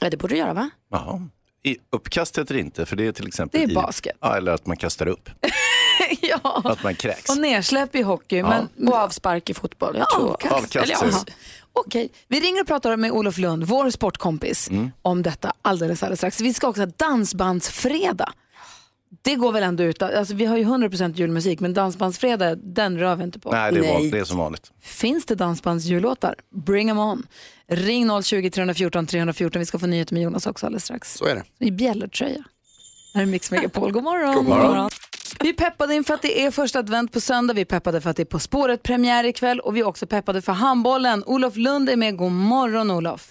Ja det borde det göra va? Jaha. I uppkast heter det inte, för det är till exempel Det är i- basket. Ja, eller att man kastar upp. (laughs) ja. Att man kräks. Och nedsläpp i hockey. Ja. Men, och avspark i fotboll. Jag Ja, tror. avkast. Avkast, Eller, säger Okej, vi ringer och pratar med Olof Lund, vår sportkompis, Mm. om detta alldeles, alldeles strax. Vi ska också ha dansbandsfredag. Det går väl ändå ut, alltså vi har ju 100% julmusik men dansbandsfredag, den rör vi inte på. Nej, det är, van, det är som vanligt. Finns det dansbandsjullåtar? Bring them on. Ring 020 314 314, vi ska få nyheter med Jonas också alldeles strax. Så är det. I bjällertröja. Här är Mix Megapol, god morgon. God morgon. Vi peppade inför att det är första advent på söndag, vi peppade för att det är På spåret premiär ikväll och vi är också peppade för handbollen. Olof Lund är med, god morgon Olof.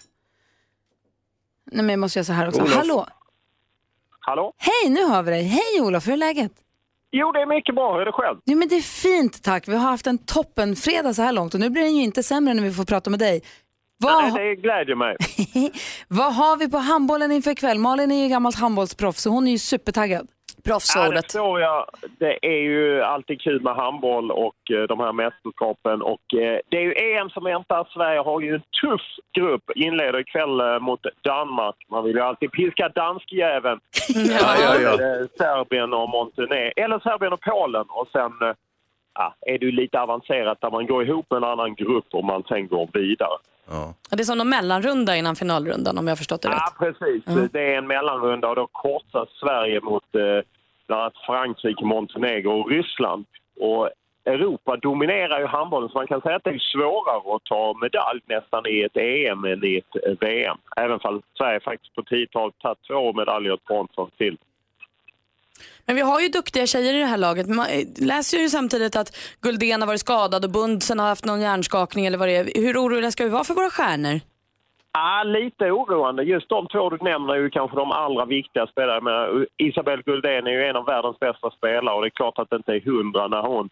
Nej men jag måste göra så här också. Olof. Hallå! Hallå? Hej, nu hör vi dig. Hej Olof, hur är läget? Jo, det är mycket bra. Hur är det själv? Jo men det är fint tack. Vi har haft en toppen fredag så här långt och nu blir den ju inte sämre när vi får prata med dig. Vad, Nej, det glädjer mig. (laughs) vad har vi på handbollen inför ikväll? Malin är ju gammalt handbollsproffs så hon är ju supertaggad. Ja, det förstår jag. Det är ju alltid kul med handboll och eh, de här mästerskapen. Och, eh, det är ju EM som väntar. Sverige har ju en tuff grupp. Inleder ikväll eh, mot Danmark. Man vill ju alltid piska danskjäveln. (laughs) Ja, ja, ja. Serbien och Montenegro. Eller Serbien och Polen. Och sen ja, är det ju lite avancerat där man går ihop med en annan grupp och man sen går vidare. Ja. Ja, Det är som en mellanrunda innan finalrundan om jag har förstått det Ja, rätt. precis. Mm. Det är en mellanrunda och då korsas Sverige mot eh, bland annat Frankrike, Montenegro och Ryssland. Och Europa dominerar ju handbollen så man kan säga att det är svårare att ta medalj nästan i ett EM än i ett VM. Även om Sverige faktiskt på 10-talet tagit två medaljer från från till. Men vi har ju duktiga tjejer i det här laget. Man eh, läser ju samtidigt att Guldén har varit skadad och Bundsen har haft någon hjärnskakning eller vad det är. Hur oroliga ska vi vara för våra stjärnor? Ja, lite oroande. Just de två du nämner är ju kanske de allra viktigaste spelarna. Men Isabelle Guldén är ju en av världens bästa spelare och det är klart att det inte är hundra när hon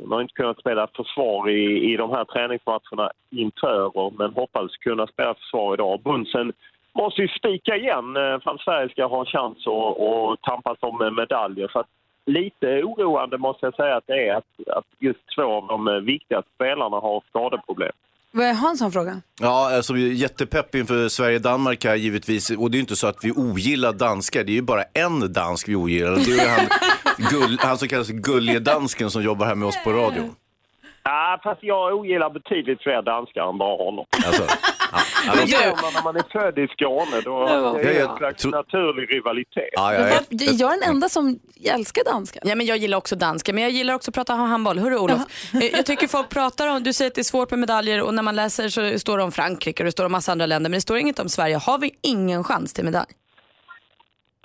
hon har inte kunnat spela försvar i, i de här träningsmatcherna inför, men hoppades kunna spela försvar idag. Bunsen måste ju spika igen eh, för att Sverige ska ha en chans att, att tampas om medaljer. Så att lite oroande måste jag säga att det är att, att just två av de eh, viktigaste spelarna har skadeproblem. Vad är Hans som fråga? Ja, alltså jättepepp inför Sverige-Danmark här givetvis. Och det är ju inte så att vi ogillar danskar, det är ju bara en dansk vi ogillar. Det är ju han, (laughs) gull, han som kallas gullige dansken som jobbar här med oss på radio. Ja, fast jag ogillar betydligt fler danskar än bara honom. Alltså, (laughs) Men det gör man när man är född i Skåne. Då Ja, det är ja, en slags naturlig rivalitet. Är jag den enda som älskar danska? Ja, men jag gillar också danska, men jag gillar också att prata handboll. Hörru Olof, (laughs) Eh, jag tycker folk pratar om, du säger att det är svårt med medaljer och när man läser så står det om Frankrike och det står om massa andra länder, men det står inget om Sverige. Har vi ingen chans till medalj?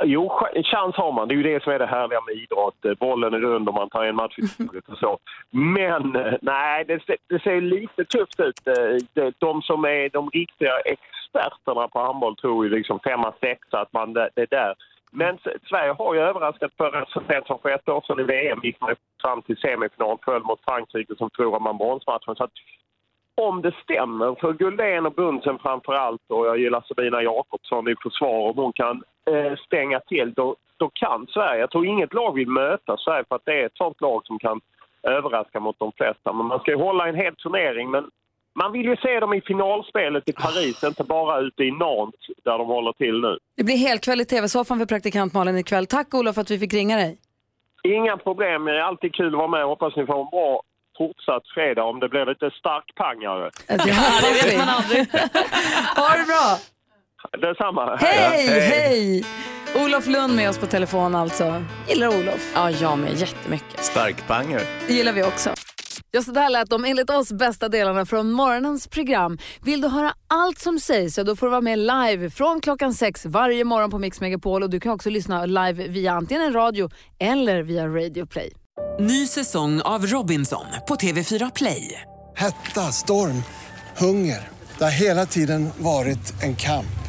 Jo, chans har man. Det är ju det som är det härliga med idrott. Bollen är rund och man tar en match i (laughs) taget och så. Men eh, nej, det, ser- det ser lite tufft ut. Eh, De som är de riktiga experterna på handboll tror ju liksom femma, sexa, att man det, är där. Men Sverige har ju överraskat förra så sent som för ett år sedan i VM gick man fram till semifinal, föll mot Frankrike som förlorade man bronsmatchen. Så att om det stämmer för Guldén och Bunsen framför allt och jag gillar Sabina Jakobsson i försvar, om hon kan stänga till då, då kan Sverige. Jag tror inget lag vill möta Sverige för att det är ett sånt lag som kan överraska mot de flesta. Men man ska ju hålla en hel turnering men man vill ju se dem i finalspelet i Paris, inte bara ute i Nantes där de håller till nu. Det blir helkväll i tv-soffan för praktikant Malin ikväll. Tack Olof för att vi fick ringa dig. Inga problem, det är alltid kul att vara med. Hoppas ni får en bra fortsatt fredag om det blir lite starkpangare. Det hoppas (laughs) vi. Ha det bra! Detsamma. Hej, hej! Olof Lund med oss på telefon alltså. Gillar Olof? Ja, jag med jättemycket. Starkpanger. Det gillar vi också. Ja, så där lät de enligt oss bästa delarna från morgonens program. Vill du höra allt som sägs så då får du vara med live från klockan sex varje morgon på Mix Megapol och du kan också lyssna live via antingen en radio eller via Radio Play. Ny säsong av Robinson på TV4 Play. Hetta, storm, hunger. Det har hela tiden varit en kamp.